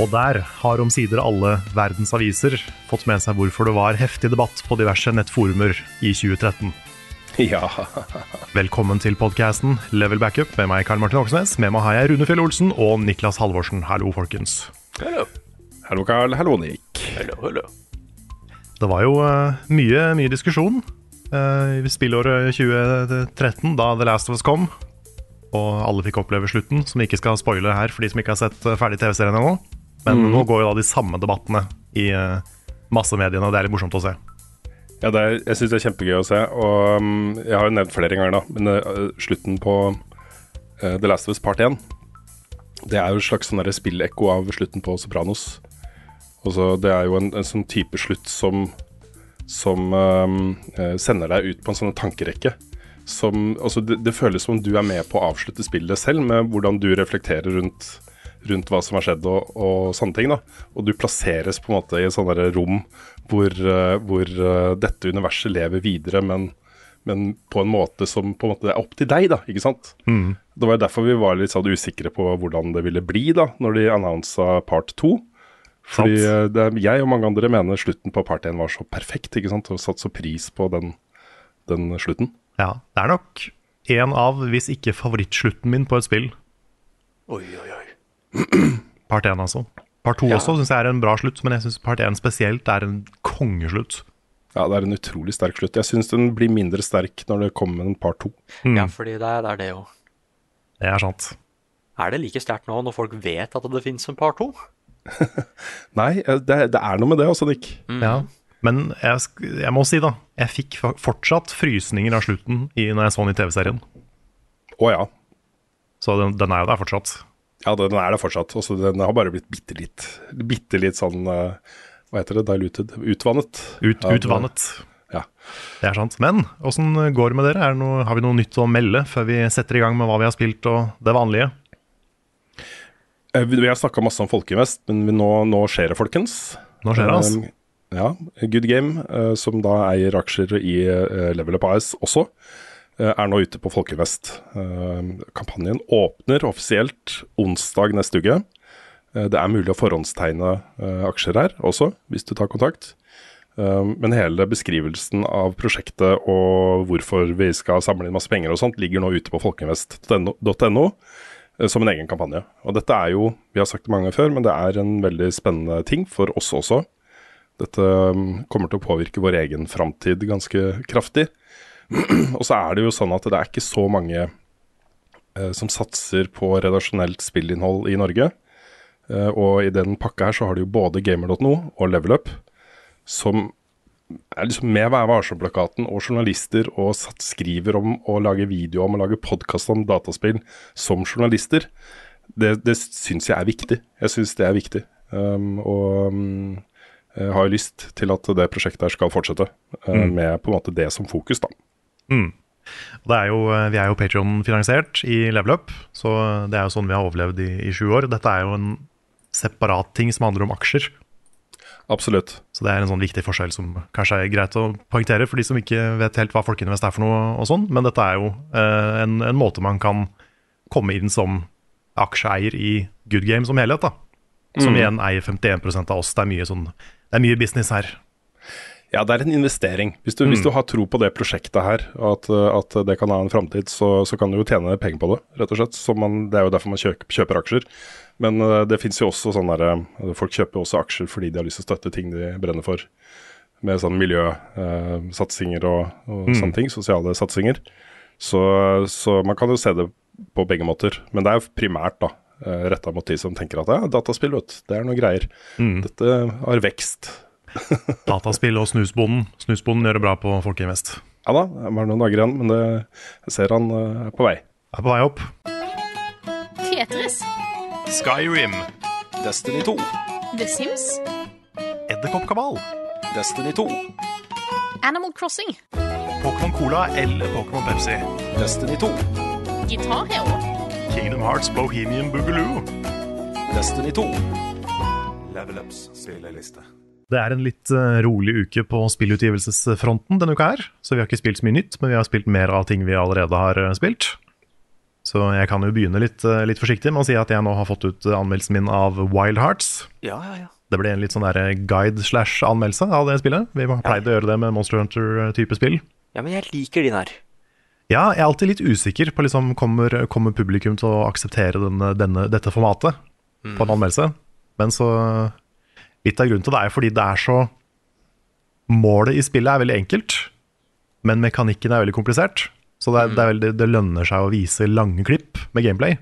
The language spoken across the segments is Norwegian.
Og der har omsider alle verdens aviser fått med seg hvorfor det var heftig debatt på diverse nettforumer i 2013. Ja. Velkommen til podkasten Level Backup med meg, Karl Martin Oksnes. Med meg har jeg Rune Fjell Olsen og Niklas Halvorsen. Hallo, folkens. Hallo. Hallo, Karl. Hallo, Nick. Det var jo uh, mye, mye diskusjon uh, i spillåret 2013, da The Last of Us kom. Og alle fikk oppleve slutten, som vi ikke skal spoile her for de som ikke har sett eh, ferdig TV-serien ennå. Men nå går jo da de samme debattene i eh, massemediene, og det er litt morsomt å se. Ja, det er, jeg syns det er kjempegøy å se. Og um, jeg har jo nevnt flere ganger, da, men uh, slutten på uh, The Last of Us Part 1 Det er jo et slags sånn spillekko av slutten på Sopranos. Og så Det er jo en, en sånn type slutt som som um, sender deg ut på en sånn tankerekke. Som, altså det, det føles som om du er med på å avslutte spillet selv, med hvordan du reflekterer rundt, rundt hva som har skjedd og, og sånne ting. da. Og du plasseres på en måte i et sånt rom hvor, eh, hvor eh, dette universet lever videre, men, men på en måte som på en måte er opp til deg, da. ikke sant? Det var jo derfor vi var litt sånn usikre på hvordan det ville bli da, når de annonsa part to. Fordi eh, det, jeg og mange andre mener slutten på part 1 var så perfekt, ikke sant? og satt så pris på den, den slutten. Ja, det er nok en av, hvis ikke favorittslutten min på et spill. Oi, oi, oi. Part 1, altså. Part 2 Ja. også syns jeg er en bra slutt, men jeg syns part 1 spesielt er en kongeslutt. Ja, det er en utrolig sterk slutt. Jeg syns den blir mindre sterk når det kommer en part 2. Ja, fordi det er, det er det jo. Det er sant. Er det like sterkt nå når folk vet at det finnes en par to? Nei, eh, det, det er noe med det også, Nick. Ja. Men jeg, jeg må si, da, jeg fikk fortsatt frysninger av slutten i, når jeg så den i TV-serien. Å ja. Så den, den er jo der fortsatt. Ja, den er det fortsatt. Også den har bare blitt bitte litt, bitte litt sånn eh, Hva heter det? Diluted? Utvannet. Ut, utvannet. Ja. Det er sant. Men åssen går det med dere? Er det noe, har vi noe nytt å melde før vi setter i gang med hva vi har spilt og det vanlige? Eh, Vi har snakka masse om Folkeinvest, men vi nå, nå skjer det, folkens. Nå skjer det, altså. Eh, Ja. Good Game, eh, som da eier aksjer i eh, Level Up AS også, eh, er nå ute på Folkeinvest. Eh, kampanjen åpner offisielt onsdag neste uke. Eh, det er mulig å forhåndstegne eh, aksjer her også, hvis du tar kontakt. Eh, men hele beskrivelsen av prosjektet og hvorfor vi skal samle inn masse penger og sånt, ligger nå ute på folkeinvest.no eh, som en egen kampanje. Og dette er jo, vi har sagt det mange før, men det er en veldig spennende ting for oss også. Dette um, kommer til å påvirke vår egen framtid ganske kraftig. og så er det jo sånn at det er ikke så mange eh, som satser på redaksjonelt spillinnhold i Norge. Eh, og i den pakka her så har du jo både gamer.no og LevelUp, som er liksom med Vær varsom-plakaten og journalister og satt, skriver om å lage video om og lage podkast om dataspill som journalister. Det, det syns jeg er viktig. Jeg syns det er viktig. Um, og um, jeg har lyst til at det prosjektet her skal fortsette, uh, med på en måte det som fokus, da. Det er jo, vi er jo Patreon-finansiert i Level Up, så det er jo sånn vi har overlevd i, i sju år. Dette er jo en separat ting som handler om aksjer. Absolutt. Så det er en sånn viktig forskjell som kanskje er greit å poengtere for de som ikke vet helt hva Folkeinvest er for noe og sånn, men dette er jo eh, en, en måte man kan komme inn som aksjeeier i Good Game som helhet, da. Som igjen eier 51% av oss. Det er mye sånn Det er mye business her. Ja, det er en investering. Hvis du, hvis du har tro på det prosjektet her, og at, uh, at det kan ha en framtid, så, så kan du jo tjene penger på det, rett og slett. Så man, det er jo derfor man kjøper, kjøper aksjer. Men uh, det fins jo også sånn derre Folk kjøper jo også aksjer fordi de har lyst til å støtte ting de brenner for. Med sånn miljøsatsinger og, og sånne ting. Sosiale satsinger. Så, så man kan jo se det på begge måter. Men det er jo primært da retta mot de som tenker at ja, dataspill, vet du, det er noe greier. Dette har vekst. Dataspill og Snusbonden. Snusbonden gjør det bra på Folkeinvest. Ja da, det var noen dager igjen, men det, jeg ser han eh, er på vei. Er på vei opp. Tetris. Skyrim. Destiny 2. The Sims. Edderkoppkabal. Destiny 2. Animal Crossing. Pokémon Cola eller Pokémon Pepsi. Destiny 2. Guitar Hero. Kingdom Hearts Bohemian Boogaloo. Destiny 2. Level Ups spilleliste. Det er en litt eh, rolig uke på spillutgivelsesfronten denne uka her, så vi har ikke spilt så mye nytt, men vi har spilt mer av ting vi allerede har eh, spilt. Så jeg kan jo begynne litt, eh, litt forsiktig med å si at jeg nå har fått ut anmeldelsen min av Wild Hearts. Ja, ja, ja. Det ble en litt sånn guide slash anmeldelse av det spillet. Vi har pleid å gjøre det med Monster Hunter-type spill. Ja, men jeg liker din her. Ja, jeg er alltid litt usikker på liksom, kommer, kommer publikum til å akseptere denne, denne, dette formatet på en anmeldelse. Men så Litt av grunnen til det er fordi det er så Målet i spillet er veldig enkelt, men mekanikken er veldig komplisert. Så det, er, det, er veldig, det lønner seg å vise lange klipp med gameplay.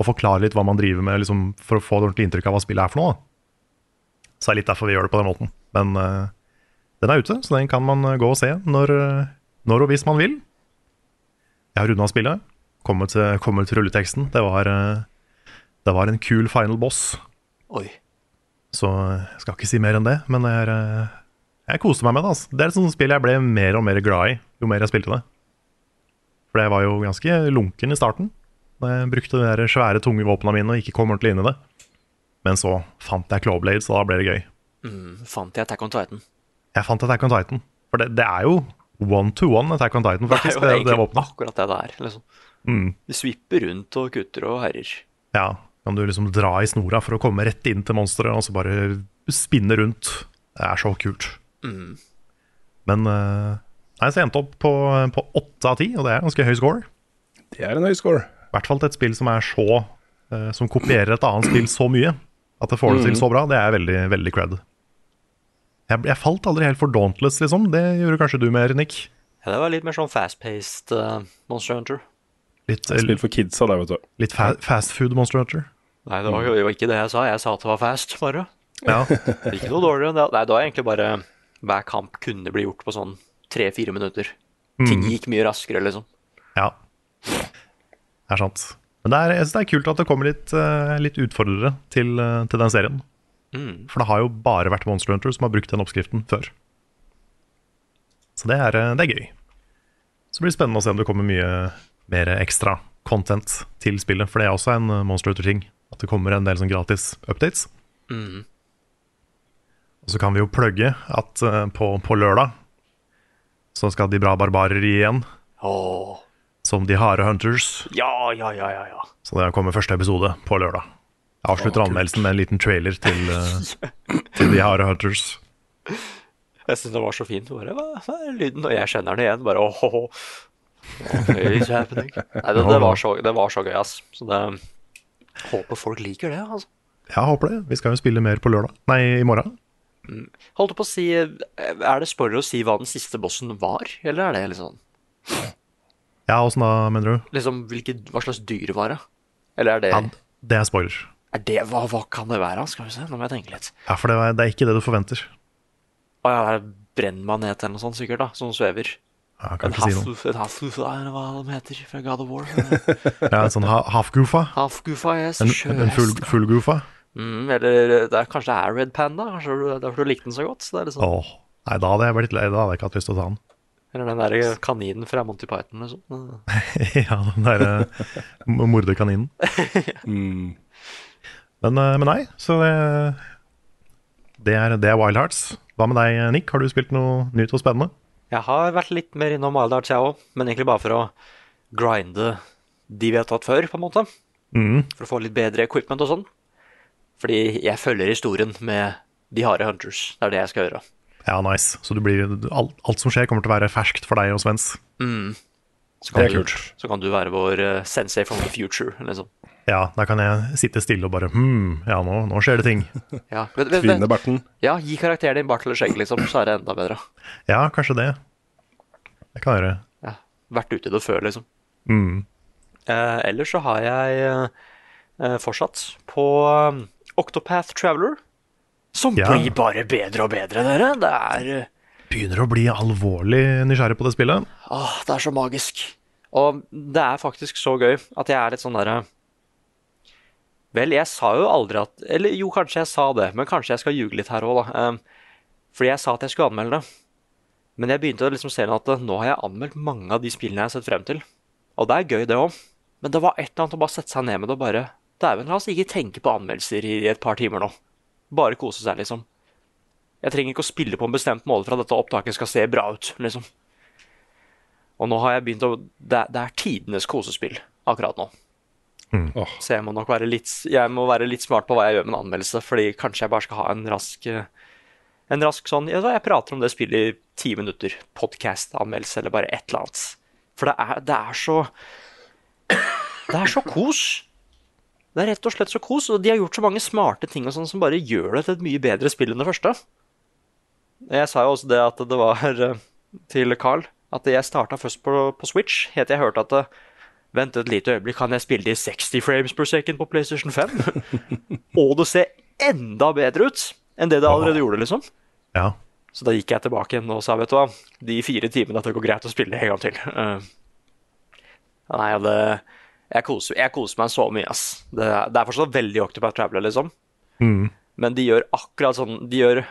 Og forklare litt hva man driver med, liksom, for å få et ordentlig inntrykk av hva spillet er for noe. da. Så det er litt derfor vi gjør det på den måten. Men uh, den er ute, så den kan man eh, gå og se når, eh, når og hvis man vil. Jeg har runda spillet. Kommer til, kommer til rulleteksten. Det var, det var en kul final boss. Oi. Så jeg skal ikke si mer enn det, men jeg, er, eh, jeg koste meg med det. Altså. Det er et sånt spill jeg ble mer og mer glad i jo mer jeg spilte det. For jeg var jo ganske lunken i starten. Da jeg brukte de der svære, tunge våpnene mine og ikke kom ordentlig inn i det. Men så fant jeg Clawblade, så da ble det gøy. Mm, fant jeg Attack on Titan. Jeg fant Attack on Titan. For det, det er jo one to one Attack on Titan, Det er jo Det, det, akkurat det det er. Liksom. Mm. Du svipper rundt og kutter og herjer. Ja, kan du liksom dra i snora for å komme rett inn til monsteret og så bare spinne rundt. Det er så kult. Mm. Men eh, nei, så jeg endte opp på på åtte av ti, og det er ganske høy score. Det er en høy score. I hvert fall til et spill som er så eh, Som kopierer et annet spill så mye. At det får det til så bra, det er veldig, veldig cred. Jeg, jeg falt aldri helt for Dauntless, liksom. Det gjorde kanskje du mer, Nick. Ja, det var litt mer sånn fast-paced uh, Monster Hunter. Litt, er Spill for kidsa der, vet du. litt fa fast food Monster Hunter. Nei, det var jo ikke det jeg sa. Jeg sa at det var fast, bare. Ja, Ikke noe dårligere enn det. Nei, det var egentlig bare Hver kamp kunne bli gjort på sånn tre-fire minutter. Ting gikk mye raskere, liksom. ja. Det er sant. Men det er, jeg synes det er kult at det kommer litt, eh, litt utfordrere til, eh, til den serien. Mm. For det har jo bare vært Monster Hunter som har brukt den oppskriften før. Så det er, eh, det er gøy. Så blir det spennende å se om det kommer mye mer ekstra content til spillet. For det er også en eh, Monster Hunter-ting. At det kommer en del sånn gratis updates. Mm. Og så kan vi jo plugge at eh, på, på lørdag så skal de bra barbarer igjen. Oh. Som de harde hunters. Ja, ja, ja, ja, ja. Så det kommer første episode på lørdag. Jeg avslutter oh, anmeldelsen med en liten trailer til, eh, til de harde hunters. Jeg syns det var så fint. Bare, hva, hva er lyden? Og jeg kjenner den igjen. Bare åh. Okay, it's happening. Nei, det, det, var så, det var så gøy, ass. Så det Håper folk liker det, altså. Jeg håper det. Vi skal jo spille mer på lørdag. Nei, i morgen. Holdt på å si Er det spoiler å si hva den siste bossen var, eller er det liksom Ja, åssen da, mener du? Liksom hvilke, hva slags dyr var det? Eller er det, Ja, det er spoiler. er det hva, hva kan det være? Skal vi se, nå må jeg tenke litt. Ja, for det er, det er ikke det du forventer. Å ja, det er brennmanet eller noe sånt sikkert, da, som svever. Ja, En. Hafuf, en Hafuf, eller hva de heter fra God of War. Ja, En sånn ha- half-goofa. Yes. En, en full, sjøhest. full goofa. Mm, eller det er, kanskje det er Red Panda, kanskje du- det er derfor du likte den så godt. Så det er liksom, Åh, nei, da hadde jeg blitt lei. Da hadde jeg ikke hatt lyst til å ta den. Eller den der kaninen fra Monty Python, liksom. ja, den derre mordekaninen. Mm. Men, eh, men nei, så det, det, er, det er Wild Hearts. Hva med deg, Nick? Har du spilt noe nytt og spennende? Jeg har vært litt mer innom Wildarts, jeg òg, men egentlig bare for å grinde de vi har tatt før, på en måte. Mm. For å få litt bedre equipment og sånn. Fordi jeg følger historien med de harde hunters. Det er det jeg skal gjøre. Ja, nice. Så du blir, alt, alt som skjer, kommer til å være ferskt for deg og Svens. Så Det er du, kult. så kan du være vår eh, sensei from the future, liksom. Ja, da kan jeg sitte stille og bare Hm, ja, nå, nå skjer det ting. Ja, vet, vet, Tvinne vet, ja gi karakteren din bart eller skjegg, liksom, så er det enda bedre. Ja, kanskje det. Det kan jeg gjøre. Ja. vært ute i det før, liksom. Mm. Eh, ellers så har jeg eh, fortsatt på eh, Octopath Traveler, som Ja. blir bare bedre og bedre, dere. Det er eh, Begynner å bli alvorlig nysgjerrig på det spillet. Åh, det er så magisk. Og det er faktisk så gøy at jeg er litt sånn derre Vel, jeg sa jo aldri at Eller jo, kanskje jeg sa det, men kanskje jeg skal ljuge litt her òg, da. Um, fordi jeg sa at jeg skulle anmelde det. Men jeg begynte å liksom se at uh, nå har jeg anmeldt mange av de spillene jeg har sett frem til. Og det er gøy, det òg. Men det var et eller annet å bare sette seg ned med det og bare Dæven, la oss ikke tenke på anmeldelser i et par timer nå. Bare kose seg, liksom. Jeg trenger ikke å spille på en bestemt måte for at dette opptaket skal se bra ut, liksom. Og nå har jeg begynt å Det, det er tidenes kosespill akkurat nå. Åh, Så jeg må nok være litt, jeg må være litt smart på hva jeg gjør med en anmeldelse, fordi kanskje jeg bare skal ha en rask eh, En rask sånn Jeg, jeg prater om det spillet i ti minutter. Podcast-anmeldelse eller bare et eller annet. For det er, det er så Det er så kos. Det er rett og slett så kos, og de har gjort så mange smarte ting og sånn som bare gjør det til et mye bedre spill enn det første. Jeg sa jo også det at det var eh, til Carl at jeg starta først på, på Switch, helt til jeg hørte at det, Vent et lite øyeblikk, kan jeg spille det i 60 frames per second på PlayStation 5? og det ser enda bedre ut enn det det allerede gjorde, liksom. Ja. Så da gikk jeg tilbake igjen og sa, vet du hva, de fire timene at det går greit å spille en gang til. Uh, nei, det, jeg, koser, jeg koser meg så mye, ass. Det, det er fortsatt veldig Octopath Traveler, liksom. Men de gjør akkurat sånn De gjør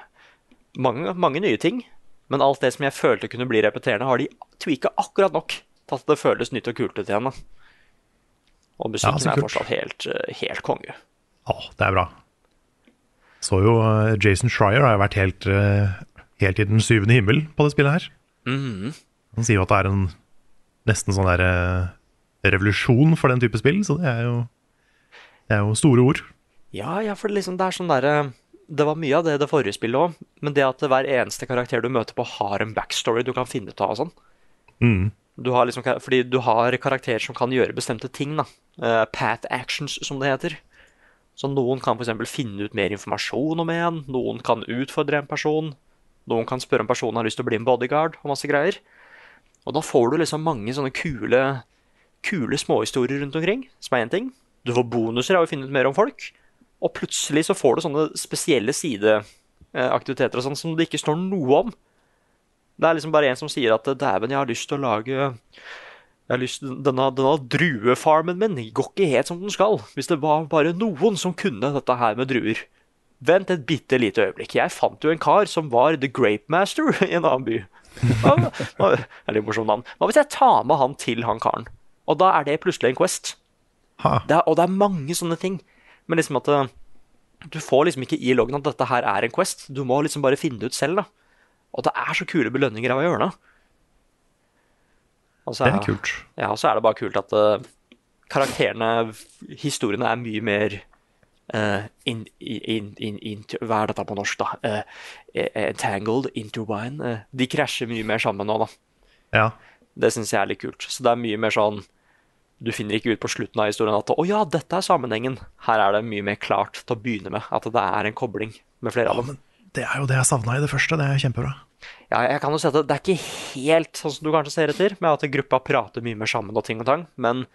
mange, mange nye ting, men alt det som jeg følte kunne bli repeterende, har de tweaka akkurat nok at det føles nytt og kult ut igjen. da. Og musikken Ja, er fortsatt helt, eh, helt konge. Ja, det er bra. Så jo eh, Jason Schreier har jo vært helt, eh, helt i den syvende himmel på det spillet her. Mm. Han sier jo at det er en nesten sånn der revolusjon for den type spill, så det er jo, det er jo store ord. Ja, ja, for liksom, det er sånn derre Det var mye av det det forrige spillet òg, men det at hver eneste karakter du møter på, har en backstory du kan finne ut av og sånn. Mm. Du har liksom, fordi du har karakterer som kan gjøre bestemte ting. da. Uh, path actions, som det heter. Så noen kan f.eks. finne ut mer informasjon om en, noen kan utfordre en person. Noen kan spørre om personen har lyst til å bli en bodyguard og masse greier. Og da får du liksom mange sånne kule, kule småhistorier rundt omkring, som er én ting. Du får bonuser av å finne ut mer om folk. Og plutselig så får du sånne spesielle sideaktiviteter og sånn som det ikke står noe om. Det er liksom bare en som sier at dæven, jeg har lyst til å lage jeg har lyst, denne, denne druefarmen min går ikke helt som den skal. Hvis det var bare noen som kunne dette her med druer. Vent et bitte lite øyeblikk. Jeg fant jo en kar som var The Grape Master i en annen by. Det er litt morsomt navn. Hva hvis jeg tar med han til han karen? Og da er det plutselig en Quest. Det er, og det er mange sånne ting. Men liksom at eh, du får liksom ikke i loggen at dette her er en Quest. Du må liksom bare finne det ut selv. da. Og det er så kule belønninger av å gjøre det. Er kult. Ja, og så er det bare kult at uh, karakterene, historiene, er mye mer uh, in, in, in, Hva er dette på norsk, da? Eh, entangled, interwine. Uh, de krasjer mye mer sammen nå, da. Ja. Det syns jeg er litt kult. Så det er mye mer sånn Du finner ikke ut på slutten av historien at å ja, dette er sammenhengen. Her er det mye mer klart til å begynne med. At det er en kobling med flere av dem. Det er jo det jeg savna i det første. Det er kjempebra. Ja, jeg kan jo si at det, er ikke helt sånn som du kanskje ser etter, med at gruppa prater mye mer sammen og ting og tang, men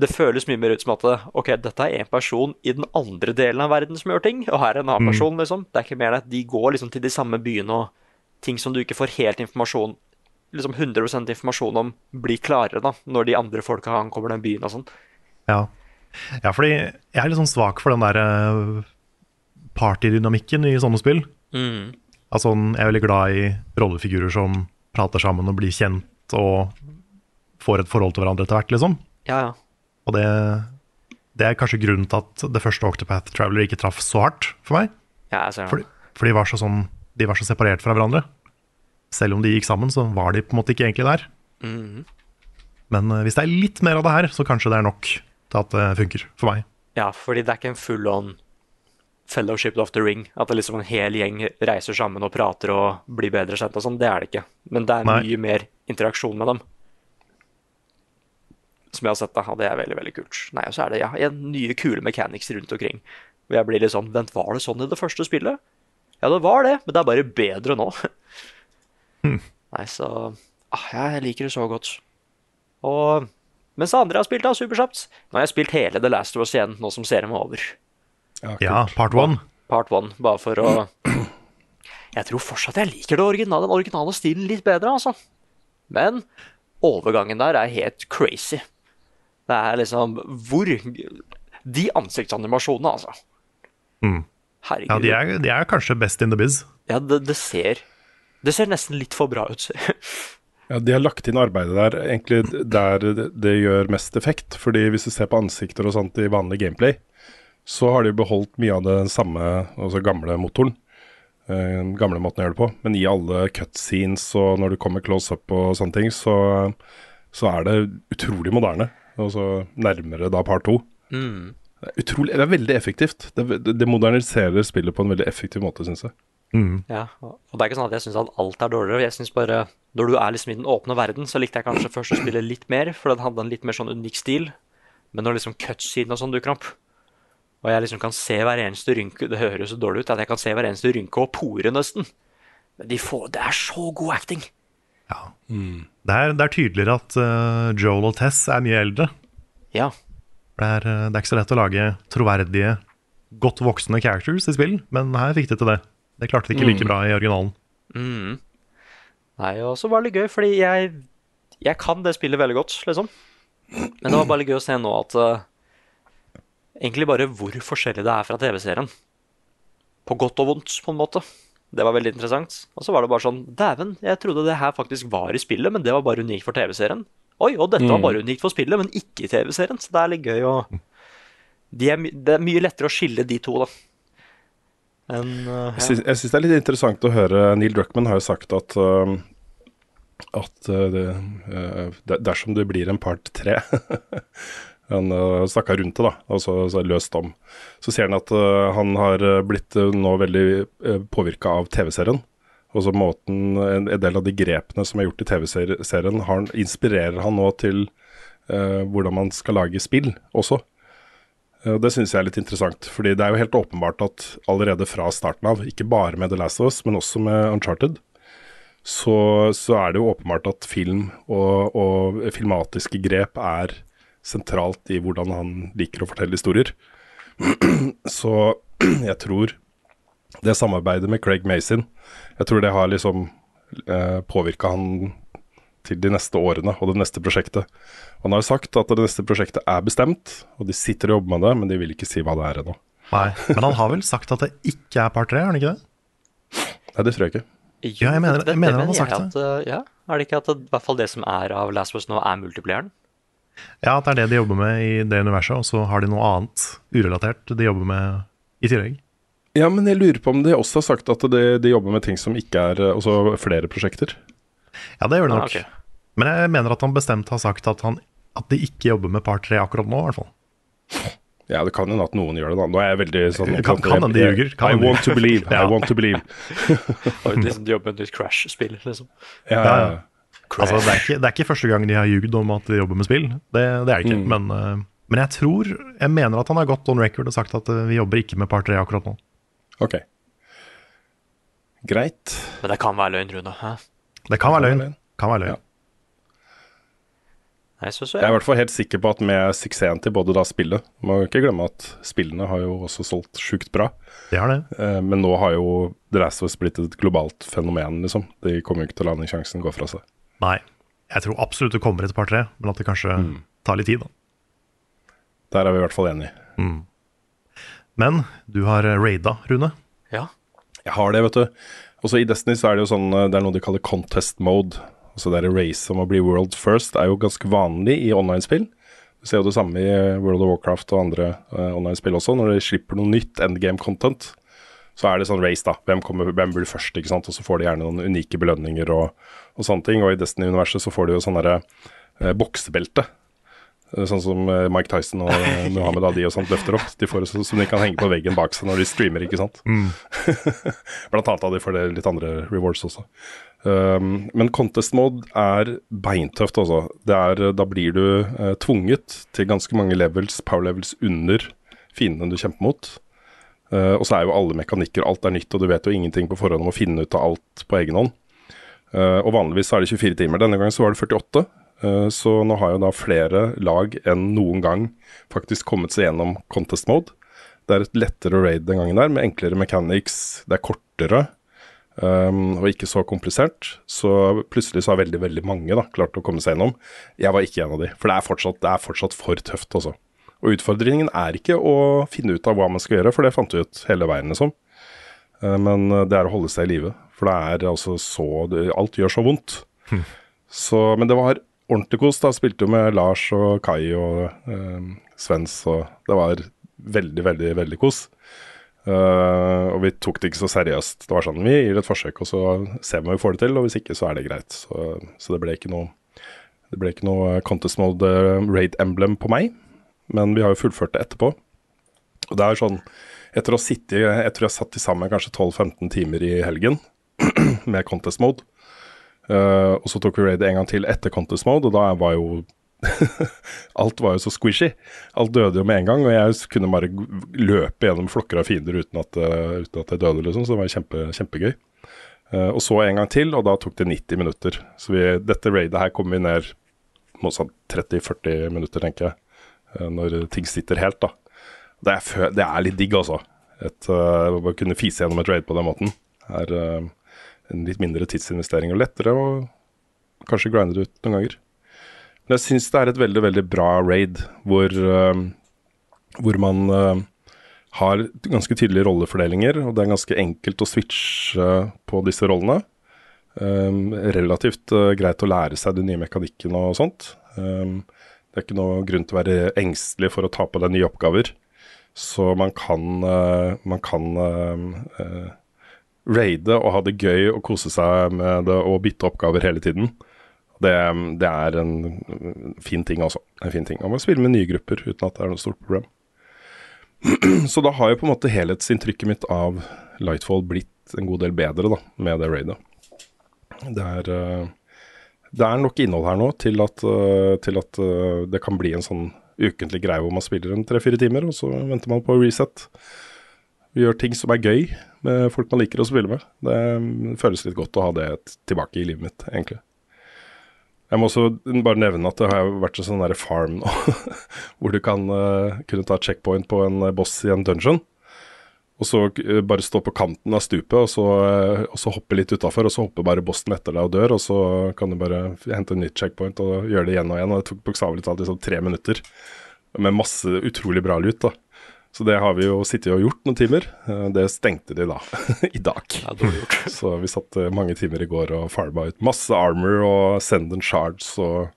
det føles mye mer ut som at ok, dette er en person i den andre delen av verden som gjør ting, og her er en annen person, liksom. Det er ikke mer det. De går liksom til de samme byene, og ting som du ikke får helt informasjon liksom 100% informasjon om, blir klarere da, når de andre folka ankommer den byen og sånn. Ja. ja, fordi jeg er litt sånn svak for den der eh, partydynamikken i sånne spill. Mm. Altså, jeg er veldig glad i rollefigurer som prater sammen og blir kjent og får et forhold til hverandre etter hvert, liksom. Ja, ja. Og det, det er kanskje grunnen til at det første Octopath Traveler ikke traff så hardt for meg. Ja, jeg ser det. For, for de, var så sånn, de var så separert fra hverandre. Selv om de gikk sammen, så var de på en måte ikke egentlig der. Mm. Men eh, hvis det er litt mer av det her, så kanskje det er nok til at det funker for meg. Ja, fordi det er ikke en full on Fellowship of the Ring. At det liksom en hel gjeng reiser sammen og prater og blir bedre kjent og sånn. Det er det ikke. Men det er Nei. mye mer interaksjon med dem. Som jeg har sett, da. Og det er veldig, veldig kult. Nei, og så er det ja, en nye kule mechanics rundt omkring. Og jeg blir litt sånn Vent, var det sånn i det første spillet? Ja, det var det, men det er bare bedre nå. Nei, så ah, Jeg liker det så godt. Og mens andre har spilt da superkjapt, nå har jeg spilt hele The Last of Us igjen, nå som serien var over. Ja, part one. Part one, bare for å Jeg tror fortsatt jeg liker det originale, den originale stilen litt bedre, altså. Men overgangen der er helt crazy. Det er liksom Hvor De ansiktsanimasjonene, altså. Mm. Herregud. Ja, de er, de er kanskje best in the biz. Ja, det, det ser Det ser nesten litt for bra ut. Ja, De har lagt inn arbeidet der egentlig der det, det gjør mest effekt. Fordi hvis du ser på ansikter og sånt i vanlig gameplay, så har de beholdt mye av den samme, altså gamle motoren. Den gamle måten å gjøre det på. Men i alle cutscenes og når du kommer close up og sånne ting, så, så er det utrolig moderne. Og så nærmere da part to. Mm. Det er, utrolig, det er veldig effektivt. Det, det, det moderniserer spillet på en veldig effektiv måte, syns jeg. Mm. Ja, og det er ikke sånn at jeg syns at alt er dårligere. Jeg synes bare, Når du er liksom i den åpne verden, så likte jeg kanskje først å spille litt mer, for den hadde en litt mer sånn unik stil. Men når liksom cutscene og sånn dukker opp, og jeg liksom kan se hver eneste rynke Det høres så dårlig ut at jeg kan se hver eneste rynke og pore, nesten. Men de får, det er så god acting. Det er, det er tydeligere at uh, Joel og Tess er mye eldre. Ja. Det er, eh, det er ikke så lett å lage troverdige, godt voksne characters i spill, men her fikk de til det. Det klarte de ikke like Mm. bra i originalen. Mm. Nei, og så var det gøy, fordi jeg, jeg kan det spillet veldig godt, liksom. Men det var bare litt gøy å se nå at eh, Egentlig bare hvor forskjellig det er fra TV-serien. På godt og vondt, på en måte. Det var veldig interessant. Og så var det bare sånn Dæven, jeg trodde det her faktisk var i spillet, men det var bare unikt for TV-serien. Oi, og dette var Mm. bare unikt for spillet, men ikke i TV-serien. Så det er litt gøy å de er, Det er mye lettere å skille de to, da. En, uh, Jeg syns, det er litt interessant å høre Neil Druckmann har jo sagt at uh, at uh, det, uh, dersom det blir en part tre Han uh, snakka rundt det, da, og så, løst om. Så ser han at uh, han har uh, blitt uh, nå veldig uh, påvirka av TV-serien. Og så måten, en, en del av de grepene som er gjort i TV-serien, inspirerer han nå til uh, hvordan man skal lage spill også. Eh, Det syns jeg er litt interessant, fordi det er jo helt åpenbart at allerede fra starten av, ikke bare med The Last of Us, men også med Uncharted, så, så er det jo åpenbart at film og, og filmatiske grep er sentralt i hvordan han liker å fortelle historier. så jeg tror det samarbeidet med Craig Mason, jeg tror det har liksom eh, påvirka han til de neste årene og det neste prosjektet. Han har jo sagt at det neste prosjektet er bestemt, og de sitter og jobber med det, men de vil ikke si hva det er ennå. Nei, Men han har vel sagt at det ikke er part tre, har han ikke det? Nei, det tror jeg ikke. Ja, jeg mener- jeg mener han har sagt jeg at, eh, ja, Er det ikke at det, i hvert fall det som er av Last Us nå, er multiplayeren? Ja, at det er det de jobber med i det universet, og så har de noe annet urelatert de jobber med i tillegg. Ja, men jeg lurer på om de også har sagt at de, de jobber med ting som ikke er Altså flere prosjekter. Ja, det gjør de Ah, nok. Men jeg mener at han bestemt har sagt at, han, at de ikke jobber med part tre akkurat nå, i hvert fall. Ja, det kan hende at noen gjør det, da. Nå er jeg veldig sånn Kan- kan hende de ljuger. I want to believe. I want to believe. Liksom de jobber med et nytt Crash-spill, liksom. Ja, ja. ja. Altså, det, er ikke, det er ikke første gang de har ljugd om at de jobber med spill. Det, det er det ikke. Mm. Men, eh, men jeg tror Jeg mener at han har gått on record og sagt at eh, vi jobber ikke med part tre akkurat nå. Ok. Greit. Men det kan være løgn, Rune. Hæ? Det kan være løgn. Kan være løgn. Ja. Jeg, så, så, Jeg er i hvert fall helt sikker på at med suksessen til både da spillet Må ikke glemme at spillene har jo også solgt sjukt bra. Det har det. Eh, men nå har jo The Last of Us blitt et globalt fenomen, liksom. De kommer jo ikke til å la den sjansen gå fra seg. Nei. Jeg tror absolutt det kommer et par tre, men at det kanskje Mm. tar litt tid. da. Der er vi i hvert fall enige. Men du har eh, raida, Rune. ja. Jeg har det, vet du. Også i Destiny så er det jo sånn eh, Det er noe de kaller contest mode. Altså det er race om å bli world first er jo ganske vanlig i online-spill. Du ser jo det samme i eh, World of Warcraft og andre uh, online-spill også. Når de slipper noe nytt endgame-content, så er det sånn race, da. Hvem, kommer, hvem blir først, ikke sant. Og så får de gjerne noen unike belønninger og, og sånne ting. Og i Destiny-universet så får de jo sånn derre eh, boksebelte. Eh, Sånn som eh, Mike Tyson og eh, Muhammed Ali og sånt løfter opp. De får det sånn som de kan henge på veggen bak seg når de streamer, ikke sant. Blant annet av de får det litt andre rewards også. Um, men contest mode er beintøft, altså. Da blir du uh, tvunget til ganske mange levels, power levels under fiendene du kjemper mot. Eh, og så er jo alle mekanikker, alt er nytt, og du vet jo ingenting på forhånd om å finne ut av alt på egen hånd. Uh, og vanligvis er det 24 timer. Denne gangen så var det 48. Uh, Så nå har jo da flere lag enn noen gang faktisk kommet seg gjennom contest mode. Det er et lettere raid den gangen der, med enklere mechanics. Det er kortere um, og ikke så komplisert. Så plutselig så har veldig veldig mange da klart å komme seg gjennom. Jeg var ikke en av de, for det er fortsatt, det er fortsatt for tøft, altså. Og utfordringen er ikke å finne ut av hva man skal gjøre, for det fant vi ut hele veien, liksom. Eh, Men eh, det er å holde seg i live. For det er altså så Alt gjør så vondt. Så, men det var ordentlig kos. da Spilte jo med Lars og Kai og eh, Svens, og det var veldig, veldig, veldig kos. Uh, og vi tok det ikke så seriøst. Det var sånn, Vi gir et forsøk, og så ser vi om vi får det til. Og hvis ikke, så er det greit. Så, så det ble ikke noe Det ble ikke noe Contest Mode Raid Emblem på meg. Men vi har jo fullført det etterpå. Og det er sånn Etter å ha sittet Jeg tror jeg satt til sammen kanskje 12-15 timer i helgen med Contest Mode. Uh, og så tok vi raid en gang til etter Contest Mode, og da var jo Alt var jo så squishy. Alt døde jo med en gang, og jeg kunne bare løpe gjennom flokker av fiender uten at, uh, uten at jeg døde, liksom. Så det var kjempe, kjempegøy. Uh, og så en gang til, og da tok det 90 minutter. Så vi, dette raidet her kom vi ned mot sånn 30-40 minutter, tenker jeg. Eh, når ting sitter helt, da. Det er, det er litt digg, altså. Et, uh, å kunne fise gjennom et raid på den måten er uh, en litt mindre tidsinvestering og lettere, å kanskje grinde det ut noen ganger. Men jeg syns det er et veldig, veldig bra raid, hvor, uh, hvor man har ganske tydelige rollefordelinger, og det er ganske enkelt å switche på disse rollene. Um, relativt uh, greit å lære seg de nye mekanikkene og sånt. Um, det er ikke noe grunn til å være engstelig for å ta på deg nye oppgaver. Så man kan, eh, man kan eh, eh, raide og ha det gøy og kose seg med det og bytte oppgaver hele tiden. Det, det er en mm, fin ting, altså. En fin ting. Man må spille med nye grupper uten at det er noe stort problem. Så da har jo på en måte helhetsinntrykket mitt av Lightfall blitt en god del bedre da, med det raidet. Det er, det er nok innhold her nå til at, eh, til at eh, det kan bli en sånn ukentlig greie hvor man spiller en tre-fire timer, og så venter man på reset. Vi gjør ting som er gøy med folk man liker å spille med. Det mm, føles litt godt å ha det tilbake i livet mitt, egentlig. Jeg må også bare nevne at det har vært en sånn der farm nå, hvor du kan uh, kunne ta checkpoint på en boss i en dungeon. Og så eh, bare stå på kanten av stupet, og så, eh, og så hoppe litt utafor. Og så hopper bare Boston etter deg og dør, og så kan du bare hente en nytt checkpoint og gjøre det igjen og igjen. Og det tok bokstavelig talt liksom tre minutter med masse utrolig bra lut. da. Så det har vi jo sittet og gjort noen timer. Eh, Det stengte de da, i dag. Ja. Så vi satt mange timer i går og farma ut masse armor og send and shards og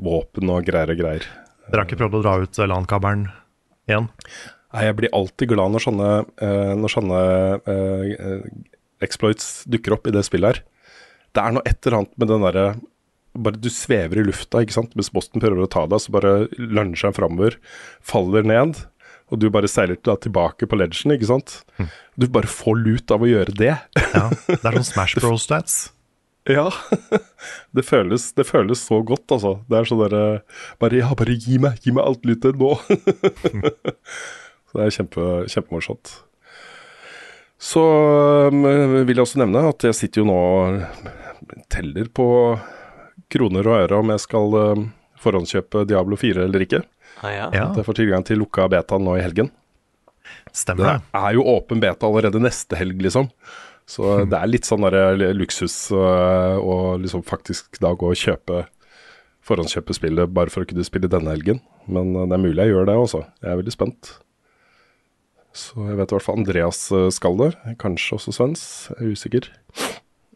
våpen og greier og greier. Dere har ikke prøvd å dra ut LAN-kabelen igjen? Nei, jeg blir alltid glad når sånne, eh, når sånne eh, exploits dukker opp i det spillet her. Det er noe et eller annet med den derre bare Du svever i lufta, ikke sant. Mens Boston prøver å ta deg, så bare lunsjer han framover, faller ned. Og du bare seiler tilbake på ledgen, ikke sant. Du bare får lut av å gjøre det. Ja, Det er sånn Smash Bros-stats. Ja. det, føles, det føles så godt, altså. Det er sånn derre Bare ja, bare gi meg, gi meg alt lyttet nå. så det er kjempe, kjempemorsomt. Så um, vil jeg også nevne at jeg sitter jo nå og teller på kroner og øre om jeg skal um, forhåndskjøpe Diablo 4 eller ikke. Ah, ja. Ja, At jeg får tilgang til lukka beta nå i helgen. stemmer Det det. er jo åpen beta allerede neste helg, liksom. Så det er litt sånn der luksus øh, å liksom faktisk da gå og kjøpe forhåndskjøpe spillet bare for å kunne spille denne helgen. Men øh, det er mulig jeg gjør det også. Jeg er veldig spent. Så jeg vet i hvert fall Andreas øh, skal det. Kanskje også Svens. Jeg er usikker.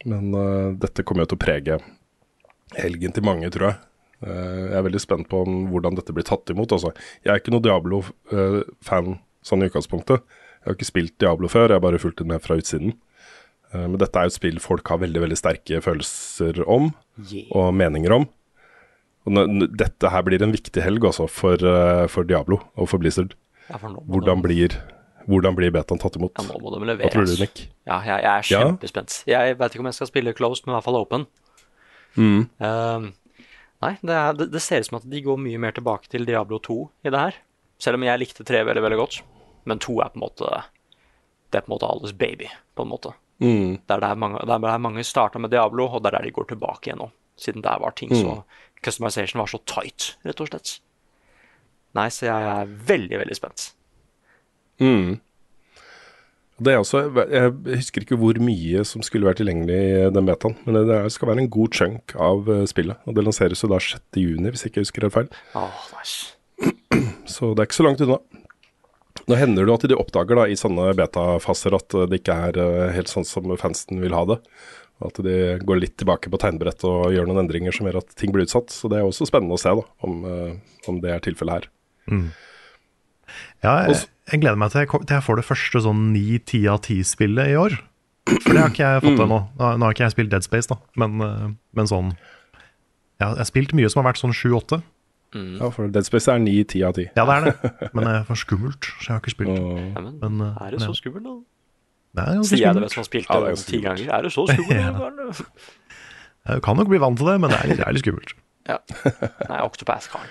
Men uh, dette kommer jo til å prege helgen til mange, tror jeg. Uh, jeg er veldig spent på om, hvordan dette blir tatt imot. Altså. Jeg er ikke noe Diablo-fan sånn i utgangspunktet. Jeg har ikke spilt Diablo før, jeg har bare fulgt det med fra utsiden. Uh, men dette er jo et spill folk har veldig veldig sterke følelser om, og meninger om. Og dette her blir en viktig helg altså, for, eh, for Diablo og for Blizzard. Hvordan blir, hvordan blir betaen tatt imot? Ja, nå må de Hva tror du. Nick? Ja, jeg, jeg er Ja? kjempespent. Jeg vet ikke om jeg skal spille closed, men i hvert fall open. Mm. Ehm, nei, det, er, det, det ser ut som at de går mye mer tilbake til Diablo 2 i det her. Selv om jeg likte 3 veldig, veldig godt. Men 2 er på en måte Det er på en måte alles baby, på en måte. Mm. Det er der mange, der, er der mange starta med Diablo, og det er der de går tilbake igjen nå. Siden der var ting så customization var så tight, rett og slett. Nei, så jeg er veldig, veldig spent. Mm. Det er også, jeg husker ikke hvor mye som skulle være tilgjengelig i den betaen, men det skal være en god chunk av eh, spillet. Og det lanseres jo da 6. juni, hvis jeg ikke husker helt feil. Oh. Så det er ikke så langt unna. Nå hender det jo at de oppdager da i sånne betafaser at det ikke er eh, helt sånn som fansen vil ha det. At de går litt tilbake på tegnbrett og gjør noen endringer som gjør at ting blir utsatt. Så det er også spennende å se da, om, eh, om det er tilfellet her. Ja, jeg, jeg gleder meg til jeg, til jeg får det første sånn 9-10 av 10-spillet i år. For det har ikke jeg fått ennå. Nå, nå har ikke jeg spilt Dead Space, da, men, eh, men sånn ja, Jeg har spilt mye som har vært sånn 7-8. Ja, for Dead Space er 9-10 av 10. Ja, det er det. Men det er for skummelt, så jeg har ikke spilt. Ja, men, Men, eh, er det så skummelt, da? Det er Sier jeg det skummelt. man som har spilt Ja, det ti ganger? Er det så skummelt? Ja. Du kan nok bli vant til det, men det er litt, det er litt skummelt. Ja. Nei, Octopath, Carl.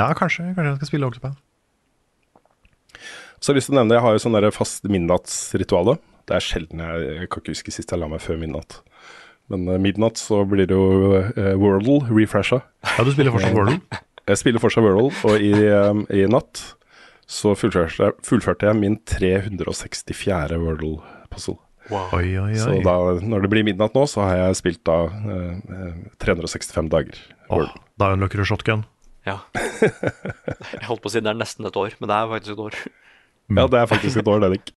Ja, kanskje, kanskje jeg skal spille Octopath. Så jeg har lyst til å nevne, jeg har jo sånn fast midnattsrituale. Det er sjelden jeg, jeg kan ikke huske sist jeg la meg før midnatt. Men eh, midnatt så blir det jo uh, Wordle refresha. Ja, du spiller fortsatt Wordle? Jeg spiller fortsatt Wordle, og i, um, i natt så fullførte jeg, fullførte jeg min 364. Wordle-puzzle. Oi, oi, Så da, når det blir midnatt nå, så har jeg spilt da eh, 365 dager. Åh, Wordle. da unnlokker du shotgun. Ja. Jeg holdt på å si det er nesten et år, men det er faktisk et år. Ja, det er faktisk et år, det, Nick.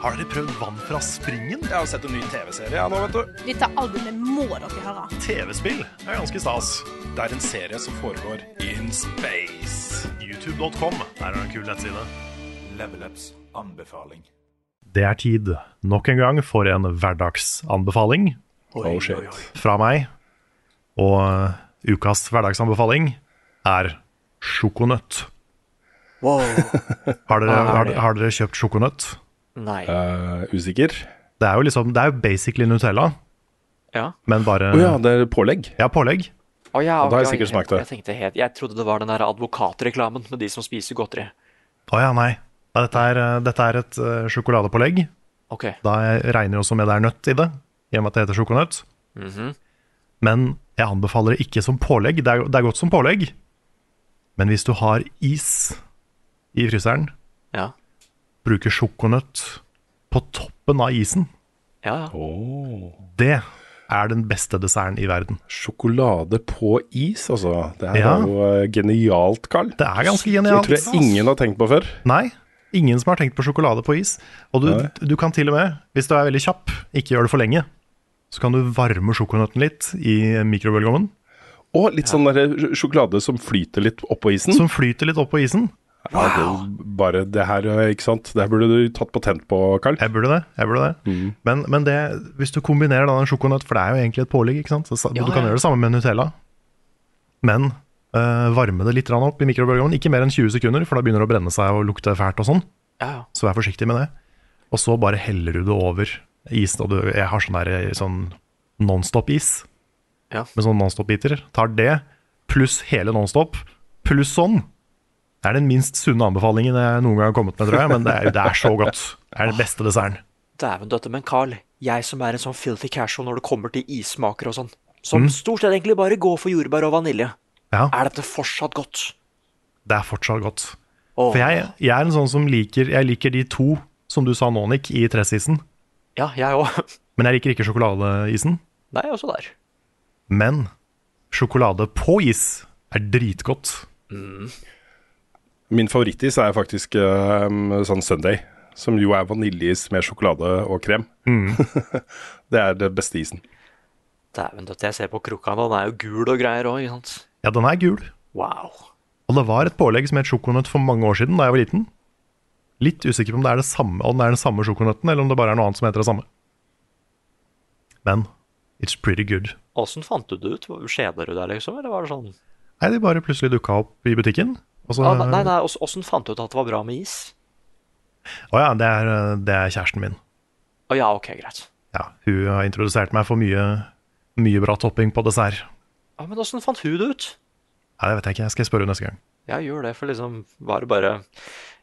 Har dere prøvd vann fra springen? Jeg har sett en ny TV-serie ja, nå, vet du. Dette albumet må dere høre. TV-spill er ganske stas. Det er en serie som foregår in space. YouTube.com der er det en kul nettside. Level Ups anbefaling. Det er tid nok en gang for en hverdagsanbefaling Oh shit. fra meg. Og ukas hverdagsanbefaling er sjokonøtt. Wow. Har dere, er har, har dere kjøpt sjokonøtt? Nei. Uh, usikker. Det er jo liksom, det er jo basically Nutella, Ja. men bare Å ja, det er pålegg. Ja, pålegg. Oh, ja, okay, da har jeg sikkert smakt det. Jeg, jeg, helt, jeg trodde det var den der advokatreklamen med de som spiser godteri. Å ja, nei. Dette er, uh, dette er et uh, sjokoladepålegg. Okay. Da regner jeg også med det er nøtt i det, i og med at det heter sjokonøtt. Mhm. Men jeg anbefaler det ikke som pålegg. Det er, det er godt som pålegg. Men hvis du har is i fryseren, Ja. bruker sjokonøtt på toppen av isen, Ja, ja. Det er den beste desserten i verden. Sjokolade på is, altså. Det er Ja. jo eh, genialt, Carl. Det er ganske genialt. Det tror jeg ingen har tenkt på før. Nei, ingen som har tenkt på sjokolade på is. Og du, du kan til og med, hvis du er veldig kjapp, ikke gjør det for lenge, så kan du varme sjokonøtten litt i mikrobølgeovnen, Og litt sånn der sjokolade som flyter litt oppå isen. som flyter litt opp på isen. Ja, det bare det her, eh, ikke sant. Det her burde du tatt patent på, Carl. Jeg burde det. jeg burde det. Men, men det, hvis du kombinerer da en sjokonøtt, for det er jo egentlig et pålegg, ikke sant? Så, Ja, du kan ja. gjøre det samme med Nutella. Men øh, varme det litt opp i mikrobølgeovnen. Ikke mer enn 20 sekunder, for da begynner det å brenne seg og lukte fælt og sånn. ja, ja. Så vær forsiktig med det. Og så bare heller du det over isen. Og du, jeg har sånn der sånn nonstop-is Ja. med sånn nonstop-biter. Tar det pluss hele nonstop pluss sånn. Det er den minst sunne anbefalingen jeg noen gang har kommet med, tror jeg, men det er, det er så godt. Det er den beste desserten. Dæven døtte, men Carl, jeg som er en sånn filthy casual når det kommer til issmaker og sånn, som stort sett egentlig bare går for jordbær og vanilje, Ja, er dette fortsatt godt? det er fortsatt godt. Oh. For jeg, jeg er en sånn som liker Jeg liker de to, som du sa nå, Nick, i tressisen. Ja, jeg òg. Men jeg liker ikke sjokoladeisen. Nei, også der. Men sjokolade på is er dritgodt. Min favorittis er faktisk um, sånn Sunday, som jo er vaniljeis med sjokolade og krem. det er det beste isen. Dæven døtte, jeg ser på krukka nå, den er jo gul og greier òg, ikke sant? Ja, den er gul. Wow. Og det var et pålegg som het sjokonøtt for mange år siden da jeg var liten. Litt usikker på om det er det samme, om det er den samme sjokonøtten, eller om det bare er noe annet som heter det samme. Men it's pretty good. Åssen fant du det ut? Skjeda du deg, liksom? Eller var det sånn Nei, de bare plutselig dukka opp i butikken. Så, ah, Nei, nei, ås- åssen fant du ut at det var bra med is? Å ja, det er, det er kjæresten min. Å ja, ok, greit. Ja, hun har introdusert meg for mye, mye bra topping på dessert. Ja, men åssen fant hun det ut? Nei, det vet jeg ikke, jeg skal spørre henne neste gang. Jeg gjør det, for liksom var det bare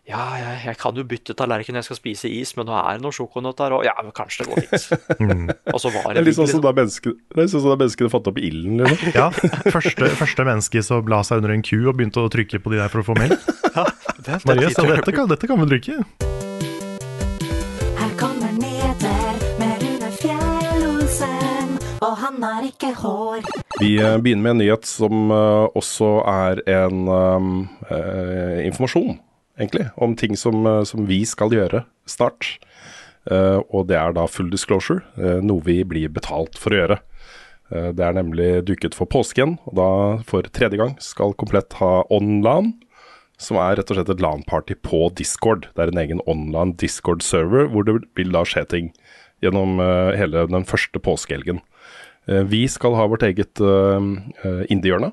Ja, jeg, jeg kan jo bytte tallerken når jeg skal spise is, men nå er det noe sjokonøtt der, òg. ja, men kanskje det går fint. Og så var Det det er litt sånn som da sånn som da menneskene fant opp ilden. Liksom. Ja, første, første menneske som la seg under en ku og begynte å trykke på de der for å få melk. Det, det, Marie sa dette kan, dette kan vi drikke. Her kommer Neder med Rune Fjellosen, og han har ikke hår. Vi eh, begynner med en nyhet som eh, også er en um, uh, informasjon, egentlig, om ting som, eh, som vi skal gjøre snart. Uh, og det er da full disclosure, uh, noe vi blir betalt for å gjøre. Uh, det er nemlig duket for påsken, og da for tredje gang skal Komplett ha online, som er rett og slett et LAN-party på Discord. Det er en egen online Discord-server hvor det vil da skje ting gjennom hele den første påskehelgen. Eh, Vi skal ha vårt eget indiehjørne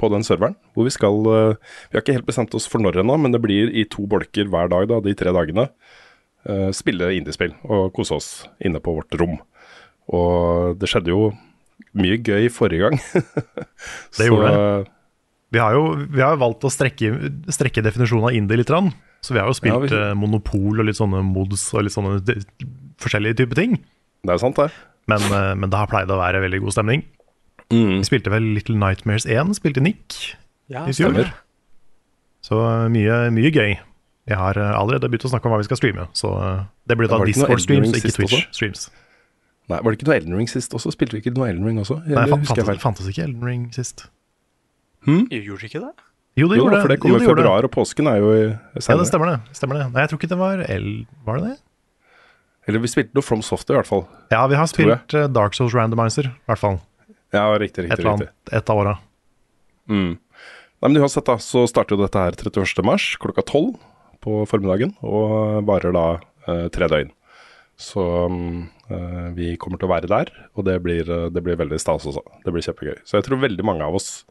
på den serveren. Hvor vi skal eh, Vi har ikke helt bestemt oss for når ennå, men det blir i to bolker hver dag da, de tre dagene. eh, spille indiespill og kose oss inne på vårt rom. Og det skjedde jo mye gøy forrige gang. Det gjorde det. Vi har jo vi har valgt å strekke, strekke definisjonen av indie litt. Så vi har jo spilt Ja, vi- eh, Monopol og litt sånne mods og litt sånne forskjellige typer ting. Det er sant, det. Men, eh, men det har pleid å være veldig god stemning. Mm. Vi spilte vel Little Nightmares 1, spilte Nick Ja, i fjor. stemmer. Så eh, mye, mye gøy. Jeg har eh, allerede begynt å snakke om hva vi skal streame, så eh, det blir da det Discord-streams, ikke? Twitch-streams. Nei, Var det ikke noe Elden Ring sist også? Spilte vi ikke noe Elden Ring også? Eller Nei, fant, jeg fantes, fantes ikke Elden Ring sist? Gjorde ikke det? Jo, det Jo, gjorde for det Jo, kommer jo, gjorde februar, og påsken er jo i Ja, det stemmer det. stemmer det. Nei, jeg tror ikke det var El... Var det det? Eller vi spilte noe From Software, i hvert fall. Ja, vi har spilt Dark Souls Randomizer, i hvert fall. Ja, riktig, Et riktig. eller riktig. annet, et av åra. Mm. Nei, men uansett da, så starter jo dette her 31. mars klokka 12 på formiddagen, og varer da eh, tre døgn. Så eh, vi kommer til å være der, og det blir, eh, det blir veldig stas også. Det blir kjempegøy. Så jeg tror veldig mange av oss,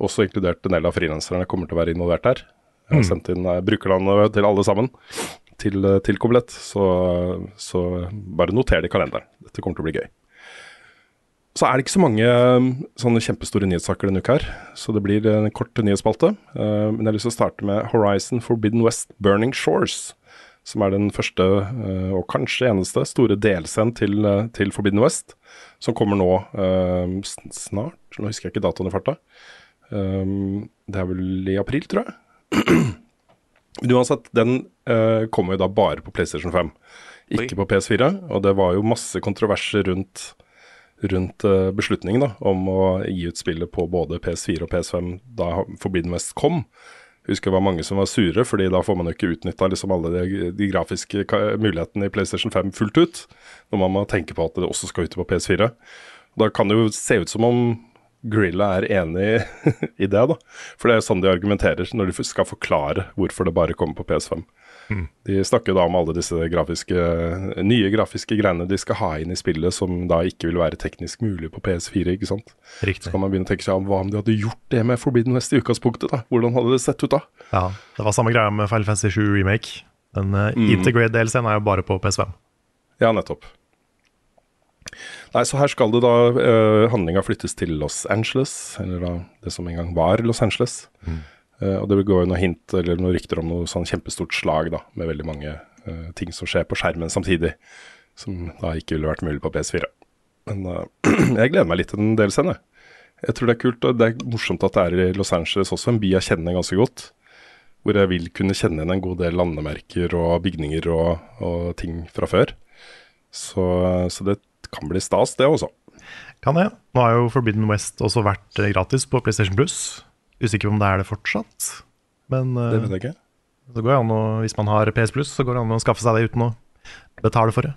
også inkludert en del av frilanserne, kommer til å være involvert der. Jeg har Mm. sendt inn eh, brukerlandet til alle sammen, til, eh, til Komplett. Så, så bare noter det i kalenderen. Dette kommer til å bli gøy. Så er det ikke så mange um, sånne kjempestore nyhetssaker denne uka her, så det blir en kort nyhetsspalte. Uh, men jeg har lyst til å starte med Horizon Forbidden West Burning Shores, som er den første, uh, og kanskje eneste, store delscenen til, uh, til Forbidden West, som kommer nå snart. Nå husker jeg ikke datoen i farta. Um, det er vel i april, tror jeg. Men uansett, den kommer jo da bare på PlayStation 5, ikke på PS4. Og det var jo masse kontroverser rundt rundt eh, beslutningen da, om å gi ut spillet på både PS4 og PS5 da Forbidden West kom. Jeg husker det var mange som var sure, fordi da får man jo ikke utnytta liksom alle de, de grafiske mulighetene i PlayStation 5 fullt ut. Når man må tenke på at det også skal ut på PS4. Da kan det jo se ut som om Gorilla er enig i det, da. For det er jo sånn de argumenterer når de skal forklare hvorfor det bare kommer på PS5. De snakker da om alle disse grafiske, nye grafiske greiene de skal ha inn i spillet, som da ikke vil være teknisk mulig på PS4, ikke sant. Riktig. Så kan man begynne å tenke seg om hva om de hadde gjort det med Forbidden West i utgangspunktet, da? Hvordan hadde det sett ut da? Ja, det var samme greia med Final Fantasy 7 Remake. Den uh, Mm. Integrate DLC-en er jo bare på PS5. Ja, nettopp. Nei, så her skal det da uh, handlinga flyttes til Los Angeles, eller da det som en gang var Los Angeles. Eh, og det vil gå noen hint eller noen rykter om noe sånn kjempestort slag, da, med veldig mange uh, ting som skjer på skjermen samtidig, som da ikke ville vært mulig på PS4. Men uh, jeg gleder meg litt til den delscenen. jeg. Tror det er kult, og det er morsomt at det er i Los Angeles også, en by jeg kjenner ganske godt. Hvor jeg vil kunne kjenne igjen en god del landemerker og bygninger og, og ting fra før. Så, så det kan bli stas, det også. Kan det. Nå har jo Forbidden West også vært eh, gratis på PlayStation Plus. Usikker på om det er det fortsatt. Men eh, Det vet jeg ikke. Så går det an å, hvis man har PS Plus, så går det an å skaffe seg det uten å betale for det.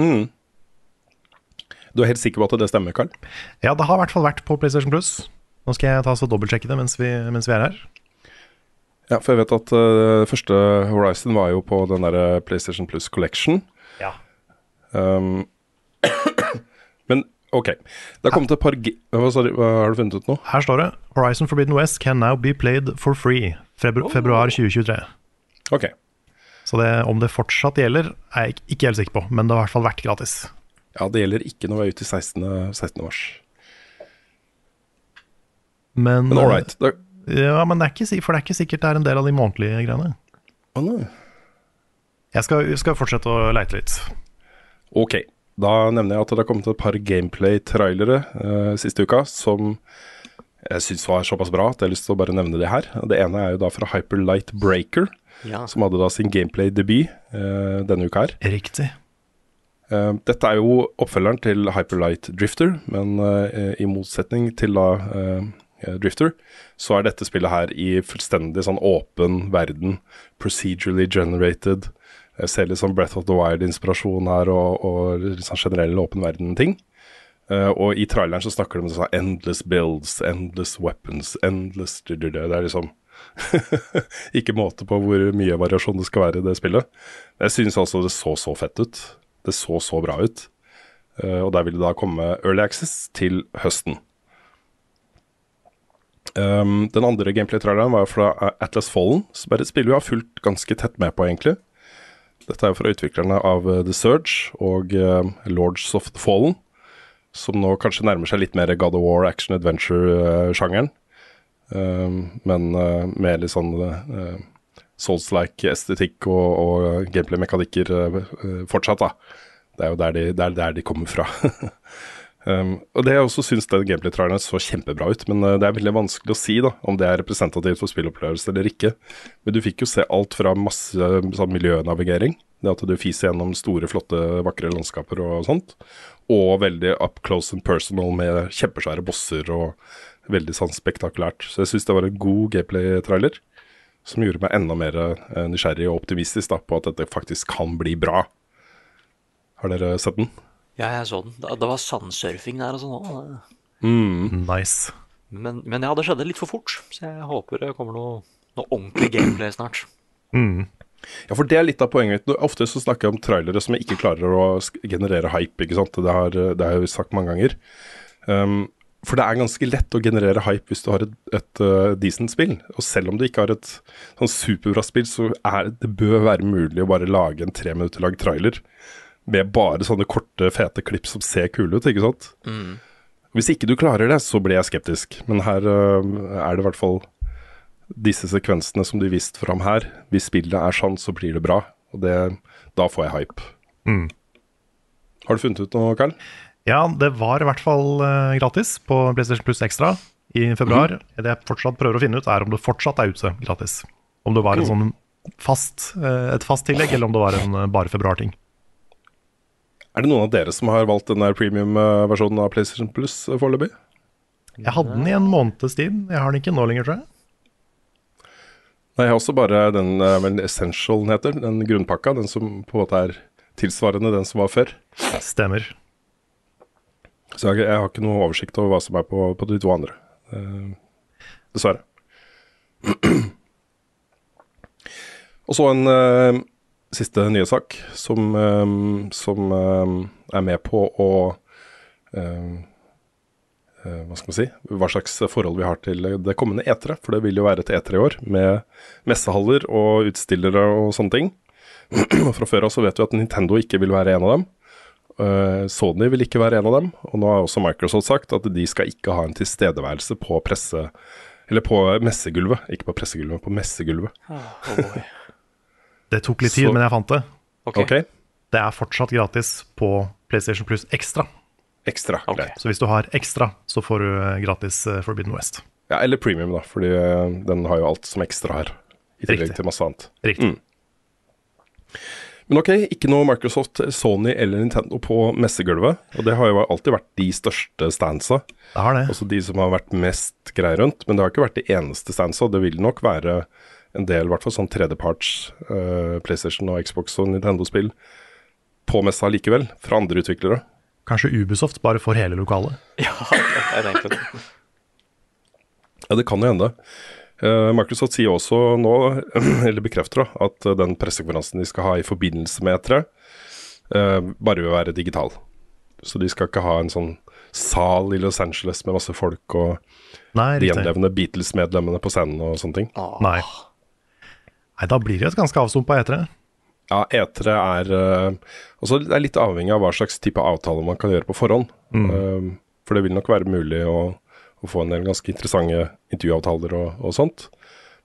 Mm. Du er helt sikker på at det stemmer, Karl? Ja, det har i hvert fall vært på PlayStation Plus. Nå skal jeg ta så dobbeltsjekke det mens vi, mens vi er her. Ja, for jeg vet at uh, første Horizon var jo på den der PlayStation Plus Collection. Ja. Um, men ok. Det har kommet et par hva, sorry, hva Har du funnet ut nå? Her står det Horizon Forbidden West can now be played for free. Febru Februar 2023. Ok. Så det, om det fortsatt gjelder, er jeg ikke helt sikker på, men det har i hvert fall vært gratis. Ja, det gjelder ikke når vi er ute i 16. 16. mars. Men, Men all right. Det... Ja, men det er ikke, for det er ikke sikkert det er en del av de månedlige greiene. Å nei. Jeg skal, skal fortsette å leite litt. Ok, da nevner jeg at det har kommet et par gameplay-trailere eh, siste uka som jeg syns var såpass bra at jeg har lyst til å bare nevne det her. Det ene er jo da fra Hyperlight Breaker, Ja. som hadde da sin gameplay-debut eh, denne uka her. Riktig. Eh, dette er jo oppfølgeren til Hyperlight Drifter, men eh, i motsetning til da eh, Drifter, så er dette spillet her i fullstendig sånn åpen verden, procedurally generated. Jeg ser litt sånn Breath of the Wild-inspirasjon her, og, og litt sånn generell åpen verden-ting. Uh, og i traileren så snakker de om sånn endless builds, endless weapons, endless Det er liksom ikke måte på hvor mye variasjon det skal være i det spillet. Jeg synes altså det så så fett ut. Det så så bra ut. Uh, og der vil det da komme Early Access til høsten. Um, den andre gameplay-traileren var fra Atlas Fallen, som er et spill vi har fulgt ganske tett med på, egentlig. Dette er jo fra utviklerne av uh, The Surge og uh, Lords of the Fallen, som nå kanskje nærmer seg litt mer God of War, action adventure-sjangeren. Um, men uh, med litt sånn Souls-like estetikk og, og gameplay-mekanikker fortsatt, da. Det er jo der de, det er der de kommer fra. um, og det jeg også syns den gameplay-traileren så kjempebra ut, men uh, det er veldig vanskelig å si da om det er representativt for spillopplevelse eller ikke. Men du fikk jo se alt fra masse sånn miljønavigering, det at du fiser gjennom store, flotte, vakre landskaper og sånt, og veldig up close and personal med kjempesvære bosser og veldig sånn spektakulært. Så jeg syns det var en god gameplay-trailer. Som gjorde meg enda mer eh, nysgjerrig og optimistisk da, på at dette faktisk kan bli bra. Har dere sett den? Ja, jeg så den. Det var sandsurfing der og sånn òg. Mm. Nice. Men, men ja, det skjedde litt for fort, så jeg håper det kommer noe, noe ordentlig gameplay snart. Mm. Ja, for det er litt av poenget mitt. Ofte så snakker jeg om trailere som ikke klarer å generere hype, ikke sant. Det har, det har jeg sagt mange ganger. Um, for det er ganske lett å generere hype hvis du har et, et uh, decent spill. Og selv om du ikke har et sånn superbra spill, så er det bør være mulig å bare lage en tre minutter lang trailer med bare sånne korte, fete klipp som ser kule ut, ikke sant. Mm. Hvis ikke du klarer det, så blir jeg skeptisk. Men her uh, er det i hvert fall disse sekvensene som de viste fram her. Hvis spillet er sånn, så blir det bra. Og det, da får jeg hype. Mm. Har du funnet ut noe, Carl? Ja, det var i hvert fall uh, gratis på PlayStation Plus Extra i februar. Det jeg fortsatt prøver å finne ut, er om det fortsatt er ute gratis. Om det var en sånn fast, uh, et fast tillegg, eller om det var en bare februar-ting. Er det noen av dere som har valgt den der premium-versjonen av PlayStation Plus eh, foreløpig? Jeg hadde den i en måneds tid. Jeg har den ikke nå lenger, tror jeg. Nei, jeg har også bare den eh, vel Essential den heter, den grunnpakka. Den som på en måte er tilsvarende den som var før. Stemmer. Så jeg, jeg har ikke noe oversikt over hva som er på, på de to andre. Eh, dessverre. Og så en eh, siste nyhetssak som, eh, som eh, er med på å eh, Hva skal man si? Hva slags forhold vi har til det kommende etere. For det vil jo være et etere i år, med messehaller og utstillere og sånne ting. Fra før av så vet vi at Nintendo ikke vil være en av dem. Sony vil ikke være en av dem, og nå har også Microsoft sagt at de skal ikke ha en tilstedeværelse på presse... Eller på messegulvet, ikke på pressegulvet, på messegulvet. Oh boy. Det tok litt tid, Så- men jeg fant det. Okay. Okay. Det er fortsatt gratis på PlayStation Plus Extra. ekstra okay. greit. Så hvis du har ekstra, så får du eh, gratis eh, Forbidden West. Ja, eller premium, da, fordi eh, den har jo alt som ekstra her. I tillegg Riktig. til masse annet. Riktig. Mm. Men ok, ikke noe Microsoft, Sony eller Nintendo på messegulvet. Og det har jo alltid vært de største standsa. Det har det. Altså de som har vært mest greie rundt. Men det har ikke vært de eneste standsa. Det vil nok være en del, hvert fall sånn tredjeparts uh, PlayStation og Xbox og Nintendo-spill på messa likevel, fra andre utviklere. Kanskje Ubisoft bare får hele lokalet. Ja, jeg tenkte det. Ja, det kan jo hende. Uh, Microsoft sier også nå, eller bekrefter da, at eh, den pressekonferansen de skal ha i forbindelse med E3, uh, bare vil være digital. Så de skal ikke ha en sånn sal i Los Angeles med masse folk og Nei, de gjenlevende Beatles-medlemmene på scenen og sånne ting. Ah. Nei. Nei, da blir det et ganske avstumpa etere. Ja, E3 er eh, også Det er litt avhengig av hva slags type avtale man kan gjøre på forhånd. Mm. for det vil nok være mulig å, å få en del ganske interessante intervjuavtaler og, og sånt.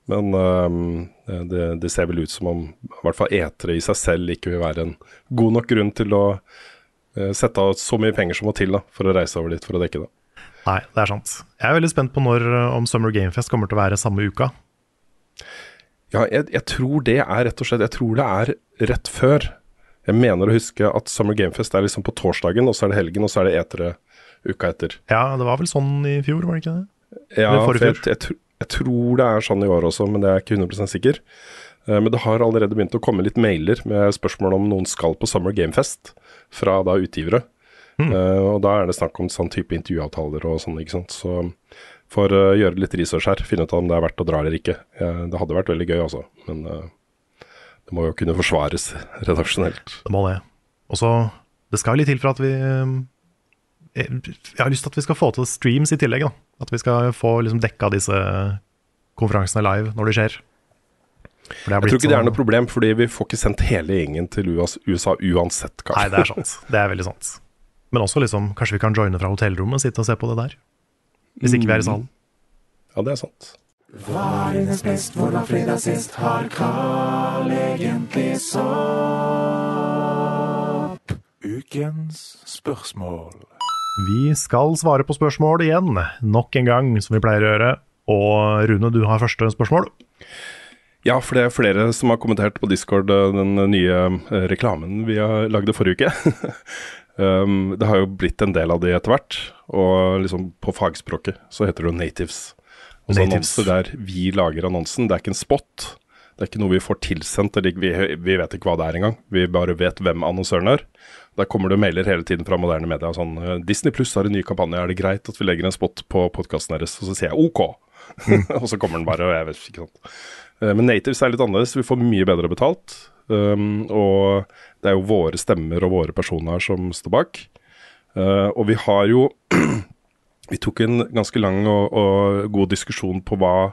Men øhm, det, det ser vel ut som om i hvert fall etere i seg selv ikke vil være en god nok grunn til å eh, sette av så mye penger som må til da, for å reise over dit for å dekke det. Nei, det er sant. Jeg er veldig spent på når eh, om Summer Game Fest kommer til å være samme uka. Ja, jeg, jeg tror det er rett og slett Jeg tror det er rett før. Jeg mener å huske at Summer Game Fest er liksom på torsdagen, og så er det helgen, og så er det etere uka etter. Ja, det var vel sånn i fjor, var det ikke det? Ja, for jeg, jeg, jeg tror det er sånn i år også, men det er ikke 100% sikker. Eh, Men det har allerede begynt å komme litt mailer med spørsmål om noen skal på Summer Game Fest fra da utgivere. Eh, og da er det snakk om sånn type intervjuavtaler og sånn, ikke sant. Så for å gjøre litt research her, finne ut om det er verdt å dra eller ikke. Eh, det hadde vært veldig gøy, altså. Men eh, det må jo kunne forsvares redaksjonelt. Det må det. Og så, det skal jo litt til for at vi eh, Jeg har lyst til at vi skal få til streams i tillegg, da. At vi skal få liksom dekka disse konferansene live når de skjer. Det Jeg tror ikke det er noe problem, fordi vi får ikke sendt hele gjengen til USA uansett, kanskje. Nei, det er sant. Det er veldig sant. Men også liksom, kanskje vi kan joine fra hotellrommet og sitte og se på det der. Hvis ikke vi er i salen. Ja, det er sant. Hva er dines best, hvor var fredag sist? Har Carl egentlig sopp? Ukens spørsmål. Vi skal svare på spørsmål igjen, nok en gang, som vi pleier å gjøre. Og Rune, du har første spørsmål. Ja, for det er flere som har kommentert på Discord eh, den nye eh, reklamen vi lagde forrige uke. um, det har jo blitt en del av det etter hvert, og liksom på fagspråket så heter det jo natives. Altså Natives. annonser der vi lager annonsen, det er ikke en spot. Det er ikke noe vi får tilsendt, eller vi, vi vet ikke hva det er engang. Vi bare vet hvem annonsøren er. Der kommer det mailer hele tiden fra moderne media sånn eh, Disney Pluss har en ny kampanje, er det greit at vi legger en spot på podkasten deres? Og så sier jeg OK. og så kommer den bare, og jeg vet ikke sant. Eh, Men natives er litt annerledes, vi får mye bedre betalt. Um, og det er jo våre stemmer og våre personer som står bak. Uh, og vi har jo Vi tok en ganske lang og, og god diskusjon på hva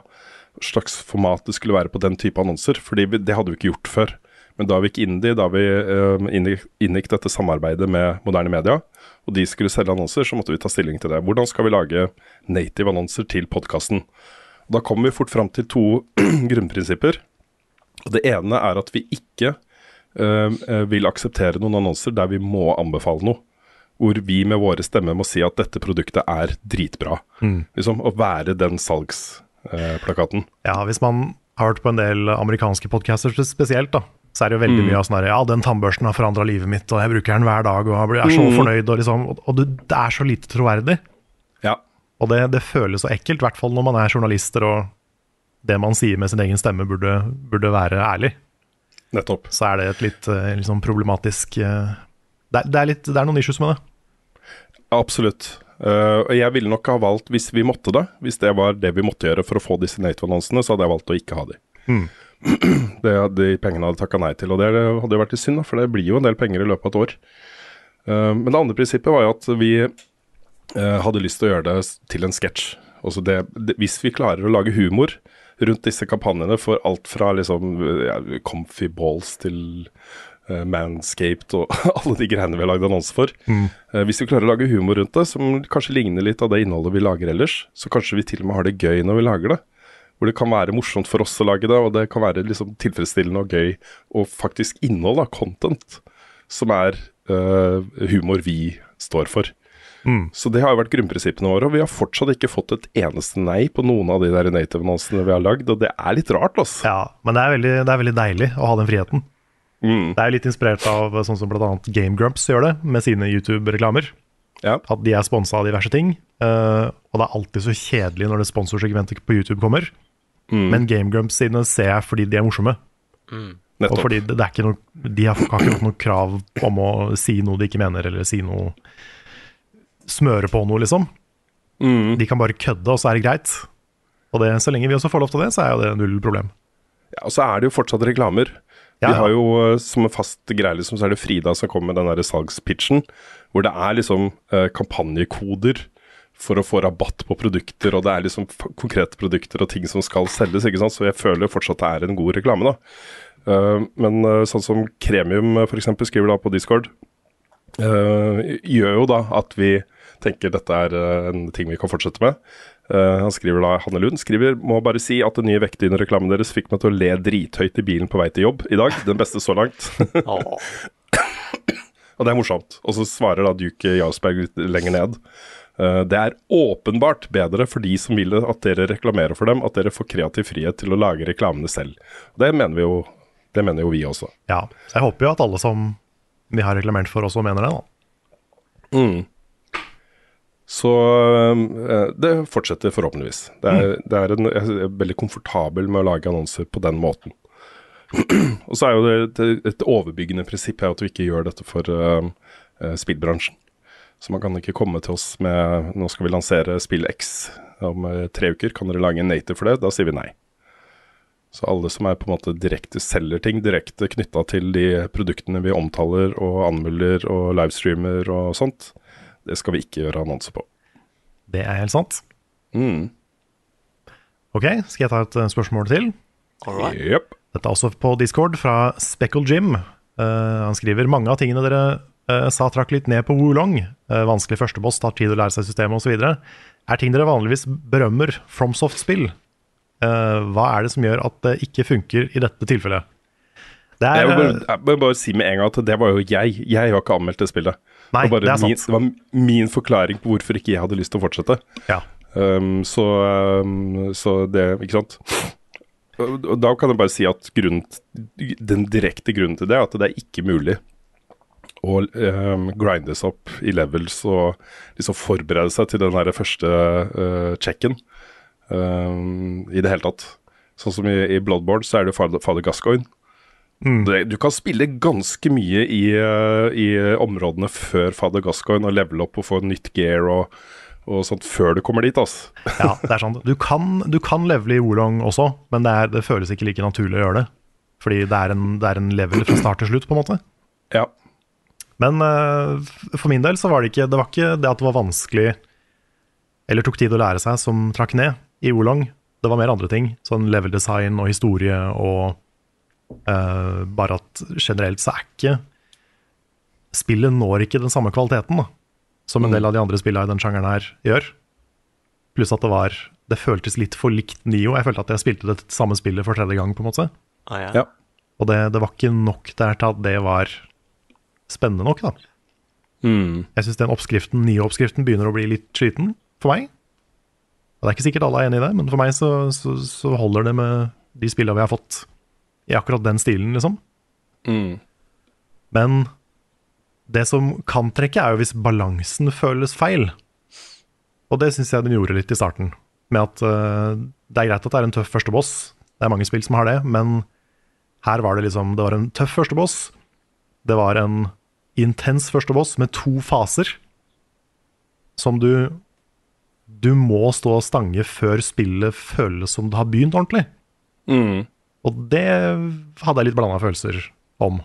slags format det skulle være på den type annonser, fordi det hadde vi ikke gjort før. Men da vi gikk inn i, da vi inngikk, inngikk dette samarbeidet med moderne media, og de skulle selge annonser, så måtte vi ta stilling til det. Hvordan skal vi lage native annonser til podkasten? Da kommer vi fort fram til to grunnprinsipper. Det ene er at vi ikke eh, eh, vil akseptere noen annonser der vi må anbefale noe. Hvor vi med våre stemmer må si at dette produktet er dritbra. Mm. Liksom Å være den salgsplakaten. Ja, hvis man har hørt på en del amerikanske podcaster spesielt, da, så er det jo veldig Mm. mye av sånn her Ja, den tannbørsten har forandra livet mitt, og jeg bruker den hver dag, og jeg er så Mm. fornøyd, og liksom Og, og det, det er så lite troverdig. Ja. Og det, det føles så ekkelt, i hvert fall når man er journalister, og det man sier med sin egen stemme, burde, burde være ærlig. Nettopp. Så er det et litt liksom problematisk eh, det, er, det, er litt, det er noen issues med det. Absolutt. Uh, jeg ville nok ha valgt, hvis vi måtte det, hvis det var det vi måtte gjøre for å få disse Nato-annonsene, så hadde jeg valgt å ikke ha de. Mm. Det, de pengene hadde takka nei til, og det hadde jo vært litt synd, for det blir jo en del penger i løpet av et år. Uh, men det andre prinsippet var jo at vi uh, hadde lyst til å gjøre det til en sketsj. Altså hvis vi klarer å lage humor rundt disse kampanjene for alt fra liksom ja, Comfy Balls til uh, Manscaped og alle de greiene vi har lagd annonse for. Mm. Uh, hvis vi klarer å lage humor rundt det, som kanskje ligner litt av det innholdet vi lager ellers, så kanskje vi til og med har det gøy når vi lager det. Hvor det kan være morsomt for oss å lage det, og det kan være liksom tilfredsstillende og gøy, og faktisk innhold, da, content, som er uh, humor vi står for. Mm. Så det har jo vært grunnprinsippene våre, og vi har fortsatt ikke fått et eneste nei på noen av de der native-annonsene vi har lagd, og det er litt rart, altså. Ja, men det er veldig, det er veldig deilig å ha den friheten. Mm. Det er litt inspirert av sånn som bl.a. Game Grumps gjør det med sine YouTube-reklamer. Ja. At de er sponsa av diverse ting. Uh, og det er alltid så kjedelig når det sponsorsegmentet på YouTube kommer. Mm. Men Game Grumps sine ser jeg fordi de er morsomme. Og fordi det, det er ikke noe, de har, har ikke gjort noe krav om å si noe de ikke mener, eller si noe Smøre på noe, liksom. Mm. De kan bare kødde, og så er det greit. Og det, så lenge vi også får lov til det, så er jo det null problem. Ja, og så er det jo fortsatt reklamer. Ja, Vi har jo eh, som en fast greie, liksom, så er det Frida som kommer med den der salgspitchen, hvor det er liksom eh, kampanjekoder for å få rabatt på produkter, og det er liksom konkrete produkter og ting som skal selges, ikke sant. Så jeg føler fortsatt det er en god reklame, da. Uh, men uh, sånn som Kremium f.eks. skriver da på Discord, uh, gjør jo da at vi tenker dette er eh, en ting vi kan fortsette med. Uh, han skriver da, Hanne Lund skriver må bare si at den nye vektdynereklamen deres fikk meg til å le drithøyt i bilen på vei til jobb i dag. Den beste så langt. Og det er morsomt. Og så svarer da Duke Jarlsberg litt lenger ned. Uh, det er åpenbart bedre for de som vil at dere reklamerer for dem, at dere får kreativ frihet til å lage reklamene selv. Og det mener vi jo, det mener jo vi også. Ja, så jeg håper jo at alle som vi har reklamert for, også mener det. da. Mm. Så eh, det fortsetter forhåpentligvis. Det er, det er en, jeg er veldig komfortabel med å lage annonser på den måten. Og så er jo det et, et overbyggende prinsipp at vi ikke gjør dette for eh, spillbransjen. Så man kan ikke komme til oss med nå skal vi lansere spill X om eh, tre uker, kan dere lage en native for det? Da sier vi nei. Så alle som er på en måte direkte selger ting, direkte knytta til de produktene vi omtaler og anmelder og livestreamer og sånt, det skal vi ikke gjøre annonse på. Det er helt sant. Mm. Ok, skal jeg ta et eh, spørsmål til? Yep. Dette er også på Discord fra Speckle Jim. Uh, han skriver mange av tingene dere uh, sa trakk litt ned på Wulong. Uh, vanskelig førsteboss, tar tid å lære seg systemet osv. Er ting dere vanligvis berømmer FromSoft-spill. Uh, hva er det som gjør at det ikke funker i dette tilfellet? Det Jeg må bare, jeg vil bare si med en gang at det var jo jeg. Jeg har ikke anmeldt det spillet. Nei, det, det er sant. min, det var min forklaring på hvorfor ikke jeg hadde lyst til å fortsette. ja. Um, så, um, så det Ikke sant? Og da kan jeg bare si at grunnen, den direkte grunnen til det er at det er ikke mulig å um, grindes opp i levels og liksom forberede seg til den der første uh, checken um, i det hele tatt. Sånn som i, i Bloodborne så er det Fader Gascoigne. Det, du kan spille ganske mye i, uh, i områdene før Fader Gascoigne og levele opp og få nytt gear og, og sånt før du kommer dit. Altså. ja, det er sant. Du kan, du kan levele i Wolong også, men det, er, det føles ikke like naturlig å gjøre det. Fordi det er, en, det er en level fra start til slutt, på en måte. Ja. Men uh, for min del så var det ikke det var ikke det at det var vanskelig eller tok tid å lære seg som trakk ned i Wolong. Det var mer andre ting. Sånn level design og historie og eh, bare at generelt så er ikke Spillet når ikke den samme kvaliteten da, som en del av de andre spillene i den sjangeren her gjør. Pluss at det var Det føltes litt for likt Nio. Jeg følte at jeg spilte det samme spillet for tredje gang, på en måte. Ah, ja. Ja. Og det, det var ikke nok der til at det var spennende nok, da. Mm. Jeg syns den oppskriften, nye oppskriften begynner å bli litt sliten for meg. Og Det er ikke sikkert alle er enig i det, men for meg så, så, så holder det med de spillene vi har fått i akkurat den stilen, liksom. Mm. Men det som kan trekke, er jo hvis balansen føles feil. Og det syns jeg den gjorde litt i starten. Med at uh, det er greit at det er en tøff første boss, det er mange spill som har det, men her var det liksom Det var en tøff første boss. Det var en intens første boss med to faser som du Du må stå og stange før spillet føles som det har begynt ordentlig. Mm. Og det hadde jeg litt blanda følelser om.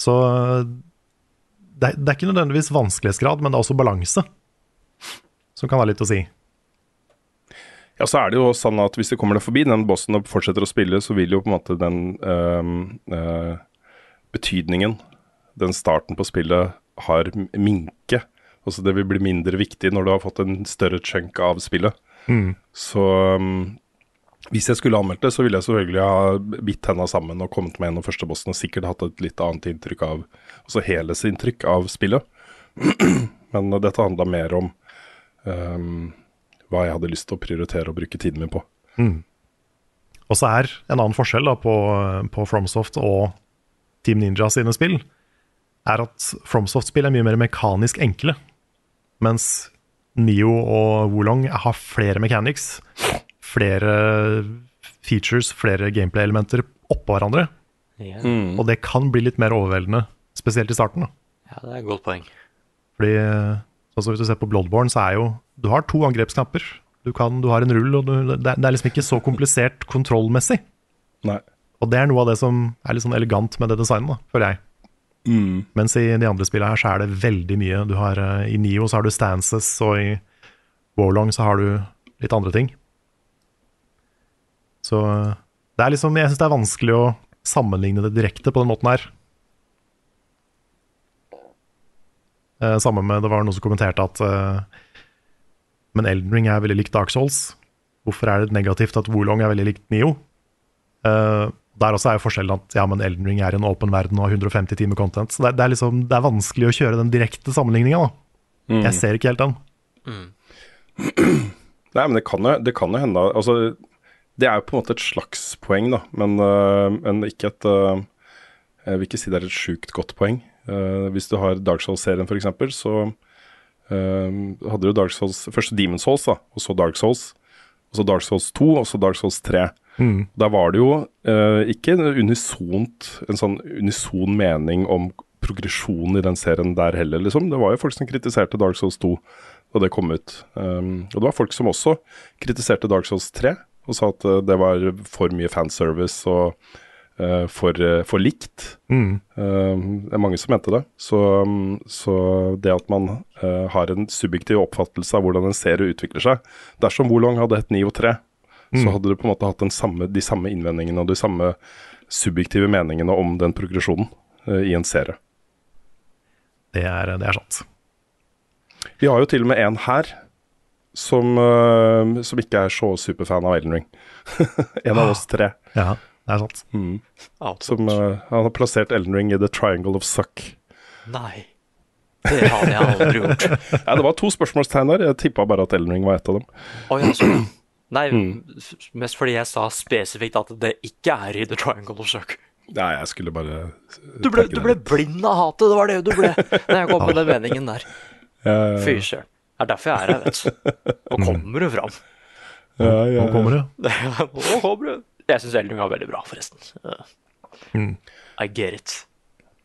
Så det, er- det er ikke nødvendigvis vanskelighetsgrad, men det er også balanse. Som kan være litt å si. Ja, så er det jo sånn at hvis du kommer deg forbi den bossen og fortsetter å spille, så vil jo på en måte den øh, øh, betydningen, den starten på spillet, har minke. Altså det vil bli mindre viktig når du har fått en større chunk av spillet. Mm. Så øhm, hvis jeg skulle anmeldt det, så ville jeg selvfølgelig ha bitt tenna sammen og kommet meg gjennom første bossen og sikkert hatt et litt annet inntrykk av Altså helhetsinntrykk av spillet. Men dette handla mer om um, hva jeg hadde lyst til å prioritere og bruke tiden min på. Og så er en annen forskjell da, på, på FromSoft og Team Ninja sine spill, er at FromSoft-spill er mye mer mekanisk enkle. Mens Nio og Wolong har flere mechanics, flere features, flere gameplay-elementer oppå hverandre. Yeah. Mm. Og det kan bli litt mer overveldende, spesielt i starten. da. ja, det er et godt poeng. Fordi altså Hvis du ser på Bloodborne, så er jo Du har to angrepsknapper. Du, kan, du har en rull, og du, det, er, det er liksom ikke så komplisert kontrollmessig. Nei. Og det er noe av det som er litt sånn elegant med det designet, da, føler jeg. Mm. Mens i de andre spillene her så er det veldig mye. Du har, eh, I Nio så har du stances, og i Warlong så har du litt andre ting. Så eh, det er liksom, jeg syns det er vanskelig å sammenligne det direkte på den måten her. Eh, Samme med Det var noen som kommenterte at eh, men Elden Ring er veldig likt Dark Souls. Hvorfor er det negativt at Wolong er veldig likt Nio? Eh, der også er jo forskjellen at ja, men Elden Ring er en åpen verden og har 150 timer content. Så det, er- det, er liksom, det er vanskelig å kjøre den direkte sammenligninga. Mm. Jeg ser ikke helt den. Nei, men det kan jo, det kan jo hende Altså, det er jo på en måte et slags poeng, da, men, øh, men ikke et øh, Jeg vil ikke si det er et sjukt godt poeng. Eh, hvis du har Dark Souls-serien, f.eks., så hadde du Dark Souls Først Demon Souls, da, og så Dark Souls. Og så Dark Souls 2, og så Dark Souls 3. Mm. Da var det jo eh, ikke unisont, en sånn unison mening om progresjonen i den serien der heller, liksom. Det var jo folk som kritiserte Dark Souls 2 da det kom ut. Um, og det var folk som også kritiserte Dark Souls 3 og sa at eh, det var for mye fanservice og eh, for, eh, for likt. Mm. Det er mange som mente det. Så, um, så det at man har en subjektiv oppfattelse av hvordan en serie utvikler seg Dersom Wolong hadde hett 9 og 3, så Mm. hadde du på en måte hatt den samme, de samme innvendingene og de samme subjektive meningene om den progresjonen i en serie. Det er, det er sant. Vi har jo til og med en her som, uh, som ikke er så superfan av Elden Ring. en av oss tre. Ja, det er sant. Mm. Som, uh, han har plassert Elden Ring i the triangle of suck. Nei. Det har jeg aldri gjort. Ja, det var to spørsmålstegn der. Jeg tippa bare at Elden Ring var et av dem. Oh, ja, sånn. Nei, Mm. mest fordi jeg sa spesifikt at det ikke er i The Triangle of Suck. Nei, jeg skulle bare Du ble, du ble blind av hatet, det var det du ble da jeg kom med den meningen der. Fy søren. Det er derfor jeg er her, vet du. Nå kommer du fram. Ja, ja, Nå kommer du. Nå kommer du. Jeg syns Eldring var veldig bra, forresten. Mm. I get it.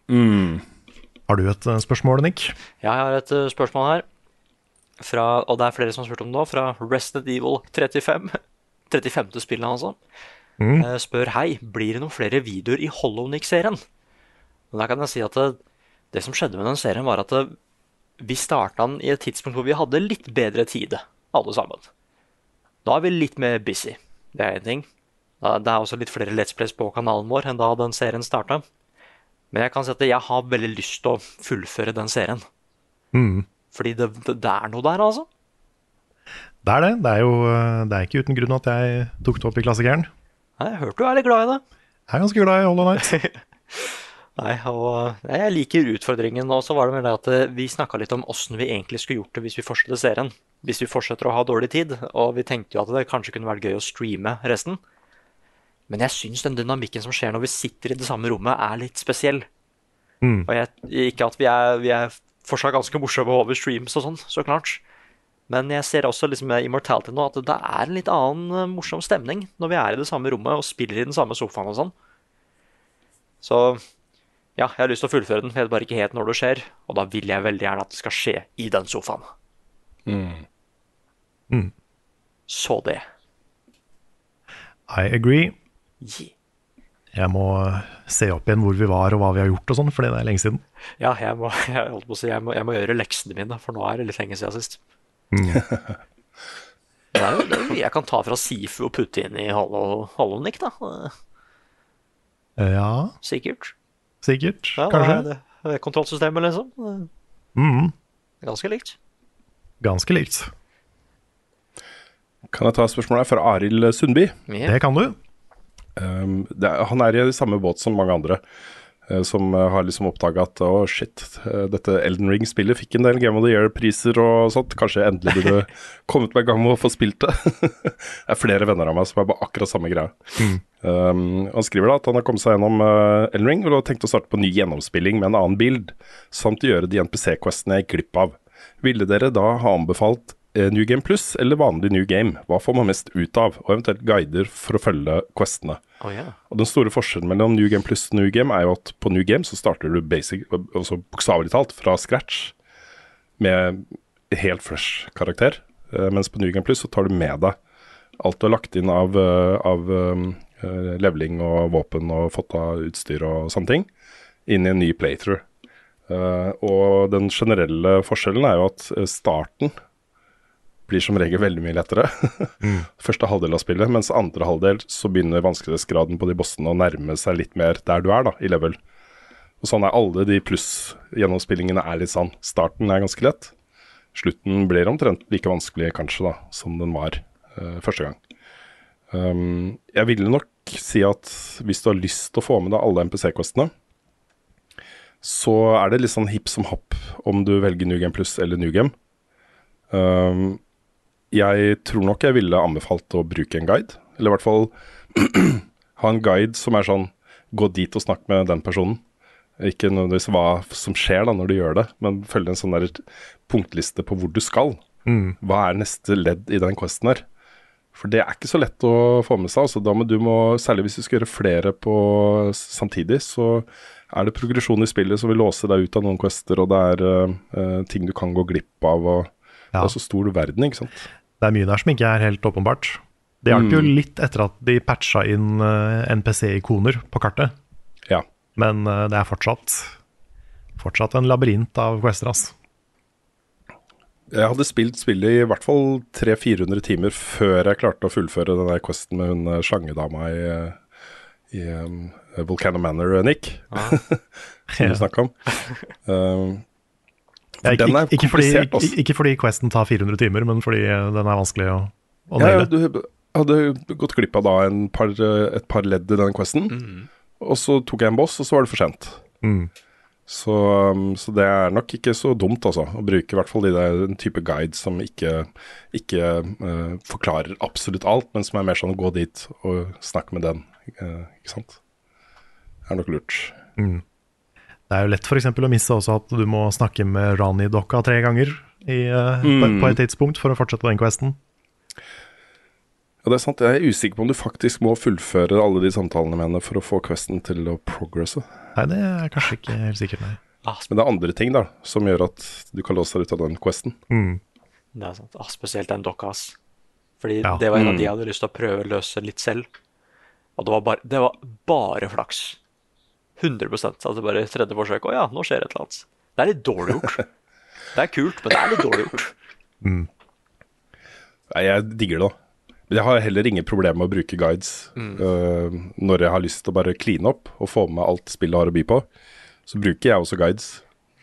Mm. Har du et eh, spørsmål, Nick? Jeg har et uh, spørsmål her, fra, og det er flere som har spurt om det nå, fra Resident Evil 35. 35. spillet, altså. Mm. Eh, spør hei, blir det noen flere videoer i Hollownick-serien? Da Der kan jeg si at det, det som skjedde med den serien, var at det, vi starta den i et tidspunkt hvor vi hadde litt bedre tid, alle sammen. Da er vi litt mer busy. Det er én ting. Det er også litt flere Let's Plays på kanalen vår enn da den serien starta. Men jeg kan si at jeg har veldig lyst til å fullføre den serien. Mm. Fordi det, det, er noe der, altså. Det er det. Det er jo det er ikke uten grunn at jeg tok det opp i klassikeren. Jeg hørte du er litt glad i det. Jeg er ganske glad i Hollow Night. Nei, og Jeg liker utfordringen. Og så var det med det at eh, vi snakka litt om åssen vi egentlig skulle gjort det hvis vi fortsetter serien. Hvis vi fortsetter å ha dårlig tid. Og vi tenkte jo at det kanskje kunne vært gøy å streame resten. Men jeg syns den dynamikken som skjer når vi sitter i det samme rommet, er litt spesiell. Mm. Og jeg, ikke at vi er, vi er fortsatt ganske morsomme over streams og sånn, så klart. Men jeg ser også liksom med Immortality nå at det er en litt annen eh, morsom stemning når vi er i det samme rommet og spiller i den samme sofaen og sånn. Så ja, jeg har lyst til å fullføre den, jeg vet bare ikke helt når det skjer. Og da vil jeg veldig gjerne at det skal skje i den sofaen. Mm. Mm. Så det. I agree. Yeah. Jeg må eh, se opp igjen hvor vi var og hva vi har gjort og sånn, fordi det er lenge siden. Ja, jeg må, jeg, holdt på å si, jeg, må, jeg må gjøre leksene mine, for nå er det litt lenge siden sist. Mm. Det er jo det er jeg kan ta fra Sifu og putte inn i Hollow da. Eh, Ja, Sikkert. Sikkert. Ja, Kanskje. Det, er det kontrollsystemet, liksom. Mm. Ganske likt. Ganske likt. Kan jeg ta et spørsmål her fra Arild Sundby? Ja. Det kan du. Um, det han er i samme båt som mange andre, som eh, har liksom oppdaga at å, shit, eh, dette Elden Ring-spillet fikk en del Game of the Year-priser og sånt. Kanskje endelig burde kommet meg i gang med å få spilt det. det er flere venner av meg som er på akkurat samme greia. Um, han skriver da at han har kommet seg gjennom uh, Elden Ring og har tenkt å starte på ny gjennomspilling med en annen bild, samt gjøre de NPC-questene jeg gikk glipp av. Ville dere da ha anbefalt eh, New Game Plus eller vanlig New Game? Hva får man mest ut av, og eventuelt guider for å følge questene? Oh, yeah. Og Den store forskjellen mellom New Game Plus og New Game er jo at på New Game så starter du basic, altså bokstavelig talt fra scratch med helt fresh karakter, eh, mens på New Game Plus så tar du med deg alt du har lagt inn av, eh, av eh, leveling og våpen og fått av utstyr og sånne ting, inn i en ny playthrough. Eh, og den generelle forskjellen er jo at eh, starten blir som regel veldig mye lettere. Første halvdel av spillet, mens andre halvdel så begynner vanskelighetsgraden på de bossene å nærme seg litt mer der du er, da, i level. Og sånn er alle de pluss-gjennomspillingene er litt sånn. Starten er ganske lett. slutten blir omtrent like vanskelig kanskje da, som den var uh, første gang. Um, jeg ville nok si at hvis du har lyst til å få med deg alle MPC-kostene, så er det litt sånn hipp som happ om du velger New Game Plus eller New Game. Um, jeg tror nok jeg ville anbefalt å bruke en guide, eller i hvert fall ha en guide som er sånn gå dit og snakk med den personen. Ikke nødvendigvis hva som skjer da når du gjør det, men følge en sånn der punktliste på hvor du skal. Mm. Hva er neste ledd i den questen her? For det er ikke så lett å få med seg. Altså, da må du må, særlig hvis du skal gjøre flere på samtidig, så er det progresjon i spillet som vil låse deg ut av noen quester, og det er uh, ting du kan gå glipp av. og Det er så stor verden, ikke sant. Det er mye der som ikke er helt åpenbart. Det hjalp jo Mm. litt etter at de patcha inn eh, NPC-ikoner på kartet. Ja. Men eh, det er fortsatt, fortsatt en labyrint av quester, ass. Jeg hadde spilt spillet i hvert fall 300-400 timer før jeg klarte å fullføre den der questen med hun eh, slangedama i, i um, Volcano Manor, Nick, Nick. som du snakka om. Um, for ikke, den er ikke, fordi, komplisert, ikke, ikke fordi questen tar 400 timer, men fordi den er vanskelig å, å Ja, ja, du hadde gått glipp av da en par, et par ledd i den questen. Og så tok jeg en boss, og så var det for sent. Mm. Så, um, så det er nok ikke så dumt, altså. Å bruke i hvert fall de der, en type guide som ikke, ikke uh, forklarer absolutt alt, men som er mer sånn gå dit og snakke med den. uh, ikke sant? Det er nok lurt. Mm. Det er jo lett for eksempel å miste også at du må snakke med Rani-dokka tre ganger i, eh, på, Mm. på et tidspunkt for å fortsette den questen. Ja, det er sant. Jeg er usikker på om du faktisk må fullføre alle de samtalene med henne for å få questen til å progresse. Nei, det er kanskje ikke helt sikkert, nei. Men det er andre ting da, som gjør at du kan låse deg ut av den questen. Mm. Det er sant. Ah, spesielt den dokka, ass. Fordi Ja. det var en av Mm. de jeg hadde lyst til å prøve å løse litt selv. Og det var bare, det var bare flaks. 100% Altså bare tredje forsøk. Å ja, nå skjer et eller annet. Det er litt dårlig gjort. Det er kult, men det er litt dårlig gjort. Nei, jeg digger det da. Men jeg har heller ingen problemer med å bruke guides Mm. uh, når jeg har lyst til å bare kline opp og få med alt spillet har å by på. Så bruker jeg også guides.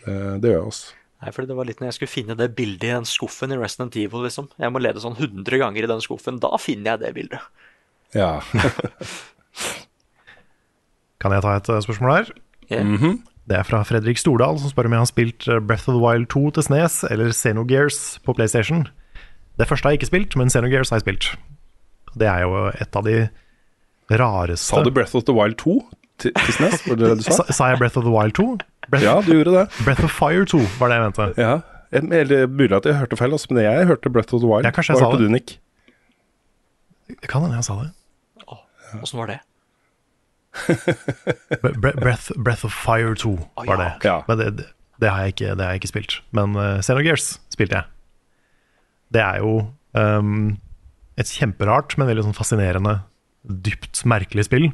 Uh, det gjør jeg også. Nei, fordi det var litt når jeg skulle finne det bildet i den skuffen i Resident Evil, liksom. Jeg må lede sånn 100 ganger i den skuffen. Da finner jeg det bildet. Ja. Kan jeg ta et eh, spørsmål her? Yeah. Mm -hmm. Det er fra Fredrik Stordal, som spør om jeg har spilt eh, Breath of the Wild 2 til Snes eller Xenogears på PlayStation. Det første har jeg ikke spilt, men Xenogears har jeg spilt. Det er jo et av de rareste Sa du Breath of the Wild 2 til, til SNES? Var det det du sa? Sa, sa jeg Breath of the Wild 2? Breath, Ja, du gjorde det. Breath of Fire 2 var det jeg mente. Ja. Eller mulig at jeg hørte feil, altså, men jeg hørte Breath of the Wild. Ja, kanskje jeg Hva sa hørte det. du, Nick? Kan hende jeg sa det. Åssen var det? Bre- Bre Breath, Breath of Fire 2 var det. Ja. Men det, det, har jeg ikke, det har jeg ikke spilt. Men uh, Xenogears spilte jeg. Det er jo um, et kjemperart, men veldig sånn fascinerende, dypt merkelig spill.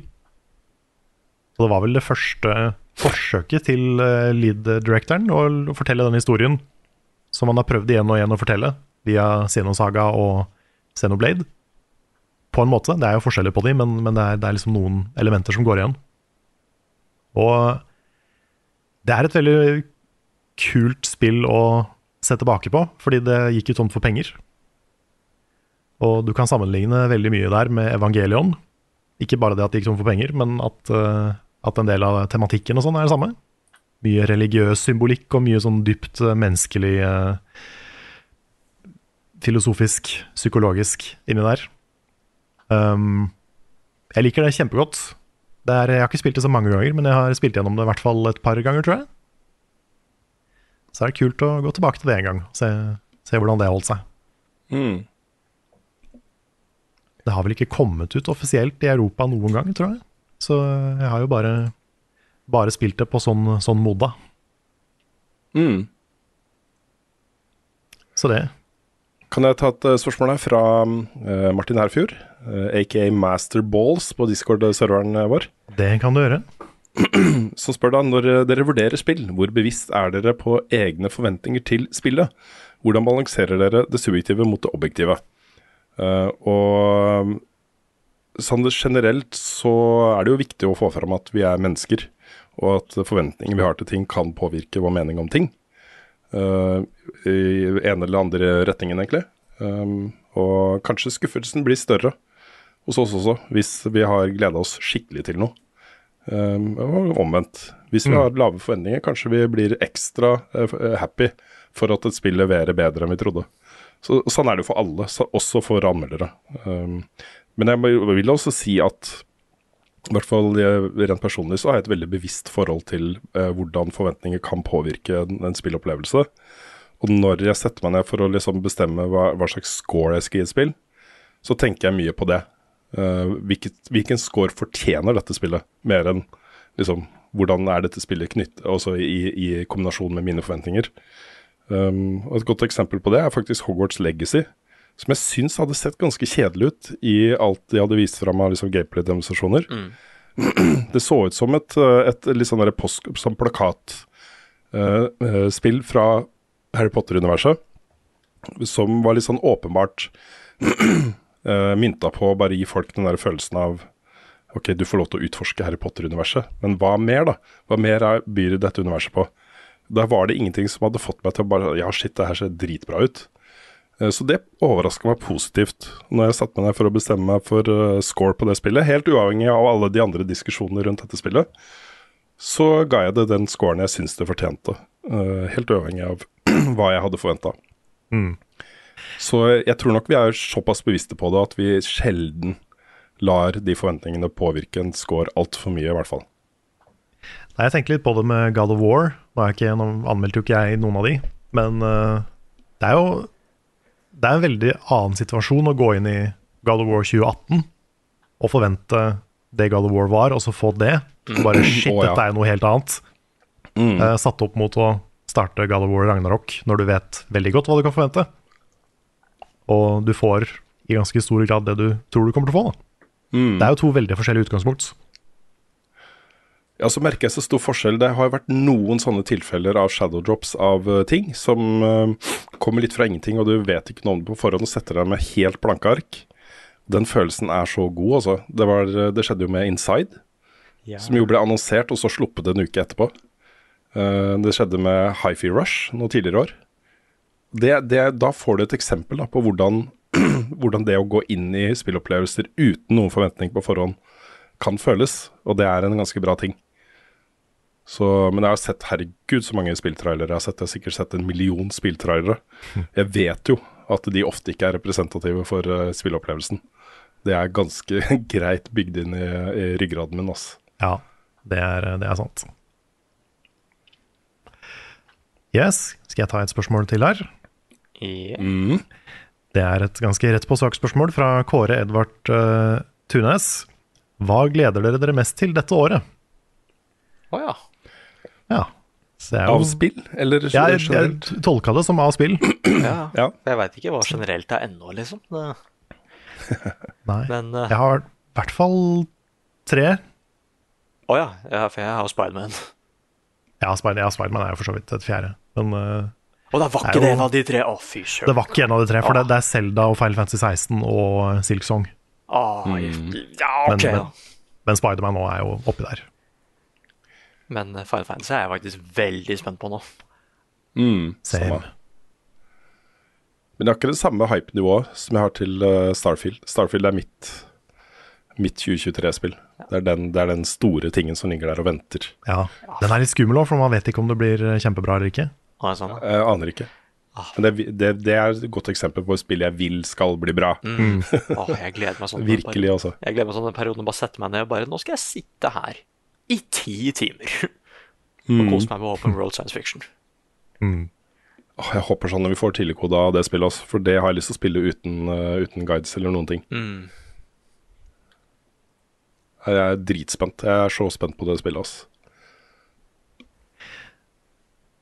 Og det var vel det første forsøket til uh, lead-directoren å å fortelle den historien som han har prøvd igjen og igjen å fortelle, via Xenosaga og Xenoblade. På en måte. Det er jo forskjeller på de, men, men det, er, det er liksom noen elementer som går igjen. Og det er et veldig kult spill å se tilbake på, fordi det gikk jo tomt for penger. Og du kan sammenligne veldig mye der med Evangelion. Ikke bare det at det gikk tomt for penger, men at, eh, at en del av tematikken og sånn er det samme. Mye religiøs symbolikk og mye sånn dypt eh, menneskelig eh, Filosofisk, psykologisk inni der. Um, jeg liker det kjempegodt. Det er, jeg har ikke spilt det så mange ganger, men jeg har spilt gjennom det i hvert fall et par ganger, tror jeg. Så er det kult å gå tilbake til det en gang, se, se hvordan det holdt seg. Mm. Det har vel ikke kommet ut offisielt i Europa noen gang, tror jeg. Så jeg har jo bare, bare spilt det på sånn, sånn moda. Mm. Så det. Kan jeg ta et eh, spørsmål her fra eh, Martin Herfjord, aka Master Balls på Discord-serveren eh, vår? Det kan du gjøre. Så spør da, når eh, dere vurderer spill, hvor bevisst er dere på egne forventninger til spillet? Hvordan balanserer dere det subjektive mot det objektive? Uh, og sånn generelt så er det jo viktig å få fram at vi er mennesker, og at forventninger vi har til ting kan påvirke vår mening om ting. Uh, i ene eller andre retningen, egentlig. Um, og kanskje skuffelsen blir større hos oss også, hvis vi har gleda oss skikkelig til noe. Um, og omvendt. Hvis vi Mm. har lave forventninger, kanskje vi blir ekstra uh, happy for at et spill leverer bedre enn vi trodde. Så, sånn er det jo for alle, så, også for anmeldere. Um, men jeg vil også si at i hvert fall eh, rent personlig så har jeg et veldig bevisst forhold til uh, hvordan forventninger kan påvirke en, en spillopplevelse. Og når jeg setter meg ned for å liksom bestemme hva, hva slags score jeg skal gi et spill, så tenker jeg mye på det. Eh, hvilket, hvilken score fortjener dette spillet, mer enn liksom hvordan er dette spillet knyttet også i, i kombinasjon med mine forventninger. Um, Et godt eksempel på det er faktisk Hogwarts Legacy, som jeg syns hadde sett ganske kjedelig ut i alt de hadde vist fram av liksom gameplay-demonstrasjoner. Det så ut som et, et, et litt sånn derre post- som plakatspill fra Harry Potter-universet, som var litt sånn åpenbart uh, mynta på å bare gi folk den der følelsen av Ok, du får lov til å utforske Harry Potter-universet, men hva mer, da? Hva mer er, byr dette universet på? Der var det ingenting som hadde fått meg til å bare Ja, shit, det her ser dritbra ut. Eh, Så det overraska meg positivt når jeg satte meg ned for å bestemme meg for eh, score på det spillet. Helt uavhengig av alle de andre diskusjonene rundt dette spillet, så ga jeg det den scoren jeg syns det fortjente. Eh, helt uavhengig av hva jeg hadde forventa. Mm. Så jeg tror nok vi er såpass bevisste på det at vi sjelden lar de forventningene påvirke en score altfor mye, i hvert fall. Nei, Jeg tenker litt på det med God of War. Nå, er ikke, anmeldte jo ikke jeg noen av de, men uh, det er jo Det er en veldig annen situasjon å gå inn i God of War 2018 og forvente det God of War var, og så få det. Bare shit, oh, ja. dette er jo noe helt annet. Eh, satt opp mot å starte God of War Ragnarok når du vet veldig godt hva du kan forvente. Og du får i ganske stor grad det du tror du kommer til å få. Da. Det er jo to veldig forskjellige utgangspunkt. Ja, så merker jeg så stor forskjell. Det har jo vært noen sånne tilfeller av shadow drops av eh, ting som uh, kommer litt fra ingenting, og du vet ikke noe om det på forhånd og setter deg med helt blanke ark. Den følelsen er så god, altså. Det, var, det skjedde jo med Inside, som jo ble annonsert og så sluppet en uke etterpå. Uh, det skjedde med Hifi Rush noe tidligere år. Det, det, da får du et eksempel da, på hvordan, hvordan det å gå inn i spillopplevelser uten noen forventning på forhånd kan føles, og det er en ganske bra ting. Så, men jeg har sett herregud så mange spilltrailere. Jeg har, sett, jeg har sikkert sett en million spilltrailere. Jeg vet jo at de ofte ikke er representative for uh, spilleopplevelsen. Det er ganske greit bygd inn i, i ryggraden min. Altså. Ja, det er, det er sant. Yes, skal jeg ta et spørsmål til her? Ja. Det er et ganske rett på sak-spørsmål fra Kåre Edvard uh, Tunes. Hva gleder dere dere mest til dette året? Å ja. Ja. Er jo- Av spill, eller Ja, jeg, generelt? jeg tolka det som av spill. ja. Ja. Jeg veit ikke hva generelt er ennå, liksom. Det, Nei. men uh... Jeg har i hvert fall tre. Å ja. ja, for jeg har Spiderman. Ja, Spider- Spiderman er jo for så vidt et fjerde. Men eh, Og det var er ikke det jo- en av de tre. Å, fy det var ikke en av de tre, for det, det er Selda og Final Fantasy 16 og Silk Song. Ah, Ja, Men, ok. men, da. men Spiderman nå er jo oppi der. Men eh, Final Fantasy er jeg faktisk veldig spent på nå. Mm, Same. samme. Men det er ikke det samme hype-nivået som jeg har til eh, Starfield. Starfield er mitt, mitt 2023-spill. Det, er den- det er den store tingen som ligger der og venter. Ja. Den er litt skummel òg, for man vet ikke om det blir kjempebra eller ikke. Er sånn. Jeg aner ikke. Men det, det, det er et godt eksempel på et spill jeg vil skal bli bra. Mm. Oh, jeg gleder meg sånn. Virkelig, altså. Jeg gleder meg sånn den perioden å bare sette meg ned og bare Nå skal jeg sitte her i ti timer og Mm. kose meg med open world science fiction. Åh, jeg håper sånn når vi får tidligkode av det spillet, også, for det har jeg lyst til å spille uten, uh, uten guides eller noen ting. Mm. Jeg er dritspent. Jeg er så spent på det spillet. Altså.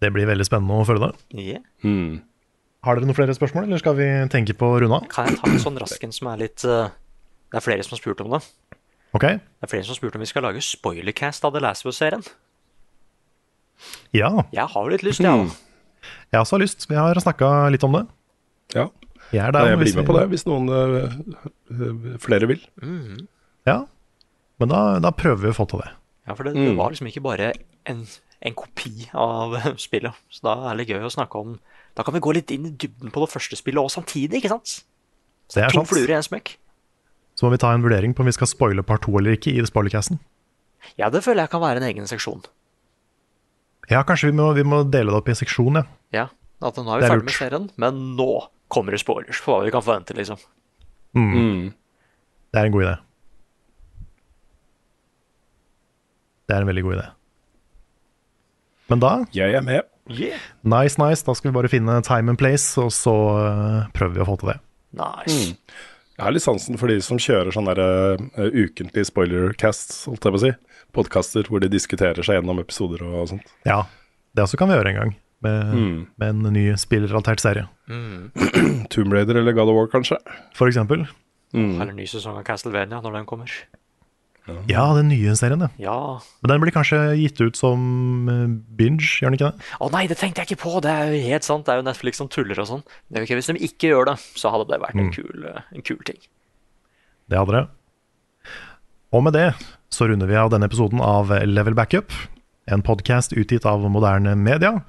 Det blir veldig spennende å følge det. Yeah. Mm. Har dere noen flere spørsmål, eller skal vi tenke på å runde av? Kan jeg ta en sånn rask en som er litt eh, Det er flere som har spurt om det. Ok? Det er flere som har spurt om vi skal lage spoilercast av The Last of Us-serien. Ja, Jeg har litt lyst, jeg òg. jeg også har lyst. Vi har snakka litt om det. Ja. Jeg er der. jeg blir med vi- på det hvis noen eh, flere vil. Ja, men da, da prøver vi å få til det. Ja, for det, det Mm. var liksom ikke bare en en kopi av spillet. Så da er det gøy å snakke om Da kan vi gå litt inn i dybden på det første spillet òg samtidig, ikke sant? Det er to sant. fluer i en smekk. Så må vi ta en vurdering på om vi skal spoile part to eller ikke i spoilercasten. Ja, det føler jeg kan være en egen seksjon. Ja, kanskje vi må, vi må dele det opp i seksjon, ja. Ja, at nå er vi er ferdig lurt. med serien, men nå kommer det spoilers for hva vi kan forvente, liksom. Mm. Det er en god idé. Det er en veldig god idé. Men da Jeg er med. Nice, nice. Da skal vi bare finne time and place, og så eh, prøver vi å få til det. Nice. Jeg har litt sansen for de som kjører sånne der, uh, ukentlige spoilercasts, holdt jeg på å si. Podkaster hvor de diskuterer seg gjennom episoder og sånt. Ja, det også kan vi gjøre en gang. Med, Mm. med en ny spillrelatert serie. Tomb Raider eller God of War, kanskje. For eksempel. Eller ny sesong av Castlevania når den kommer. Ja, den nye serien, ja. Ja. Men den blir kanskje gitt ut som eh, binge, gjør den ikke det? Å nei, det tenkte jeg ikke på! Det er jo helt sant. Det er jo Netflix som tuller og sånn. Men Hvis de ikke gjør det, så hadde det vært en, Mm. kul, eh, en kul ting. Det hadde det. Og med det så runder vi av denne episoden av Level Backup, en podkast utgitt av moderne media.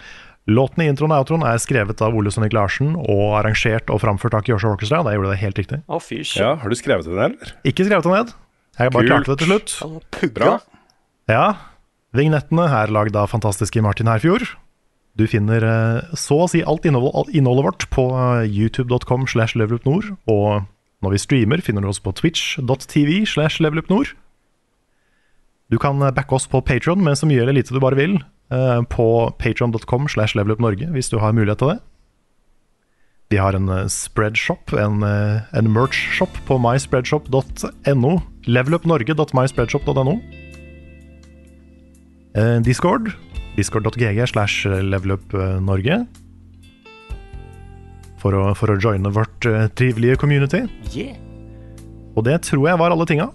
Låten i introen og outroen er skrevet av Ole Sønnik Larsen og arrangert og framført av Kyosho Orchestra. Da gjorde det helt riktig. Å, fy Ja, Har du skrevet det ned, eller? Ikke skrevet det ned. Jeg bare Kult. klarte det til slutt. Bra. Ja. Vignettene er lagd av fantastiske Martin Herfjord. Du finner eh, så å si alt innhold, innholdet vårt på eh, youtube.com slash levelupnord. Og når vi streamer, finner du oss på twitch.tv slash levelupnord. Du kan eh, backe oss på Patron med så mye eller lite du bare vil. På patron.com slash levelupnorge, hvis du har mulighet til det. Vi har en eh, spreadshop, en, eh, en merch-shop på myspreadshop.no. Levelupnorge.myspreadshop.no. Eh, Discord. Discord.gg slash levelupnorge. For å, for å joine vårt trivelige community. Yeah. Og det tror jeg var alle tinga.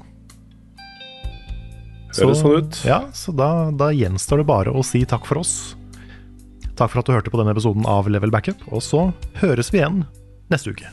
Høres sånn ut. Ja, så da, da gjenstår det bare å si takk for oss. Takk for at du hørte på denne episoden av Level Backup, og så høres vi igjen neste uke.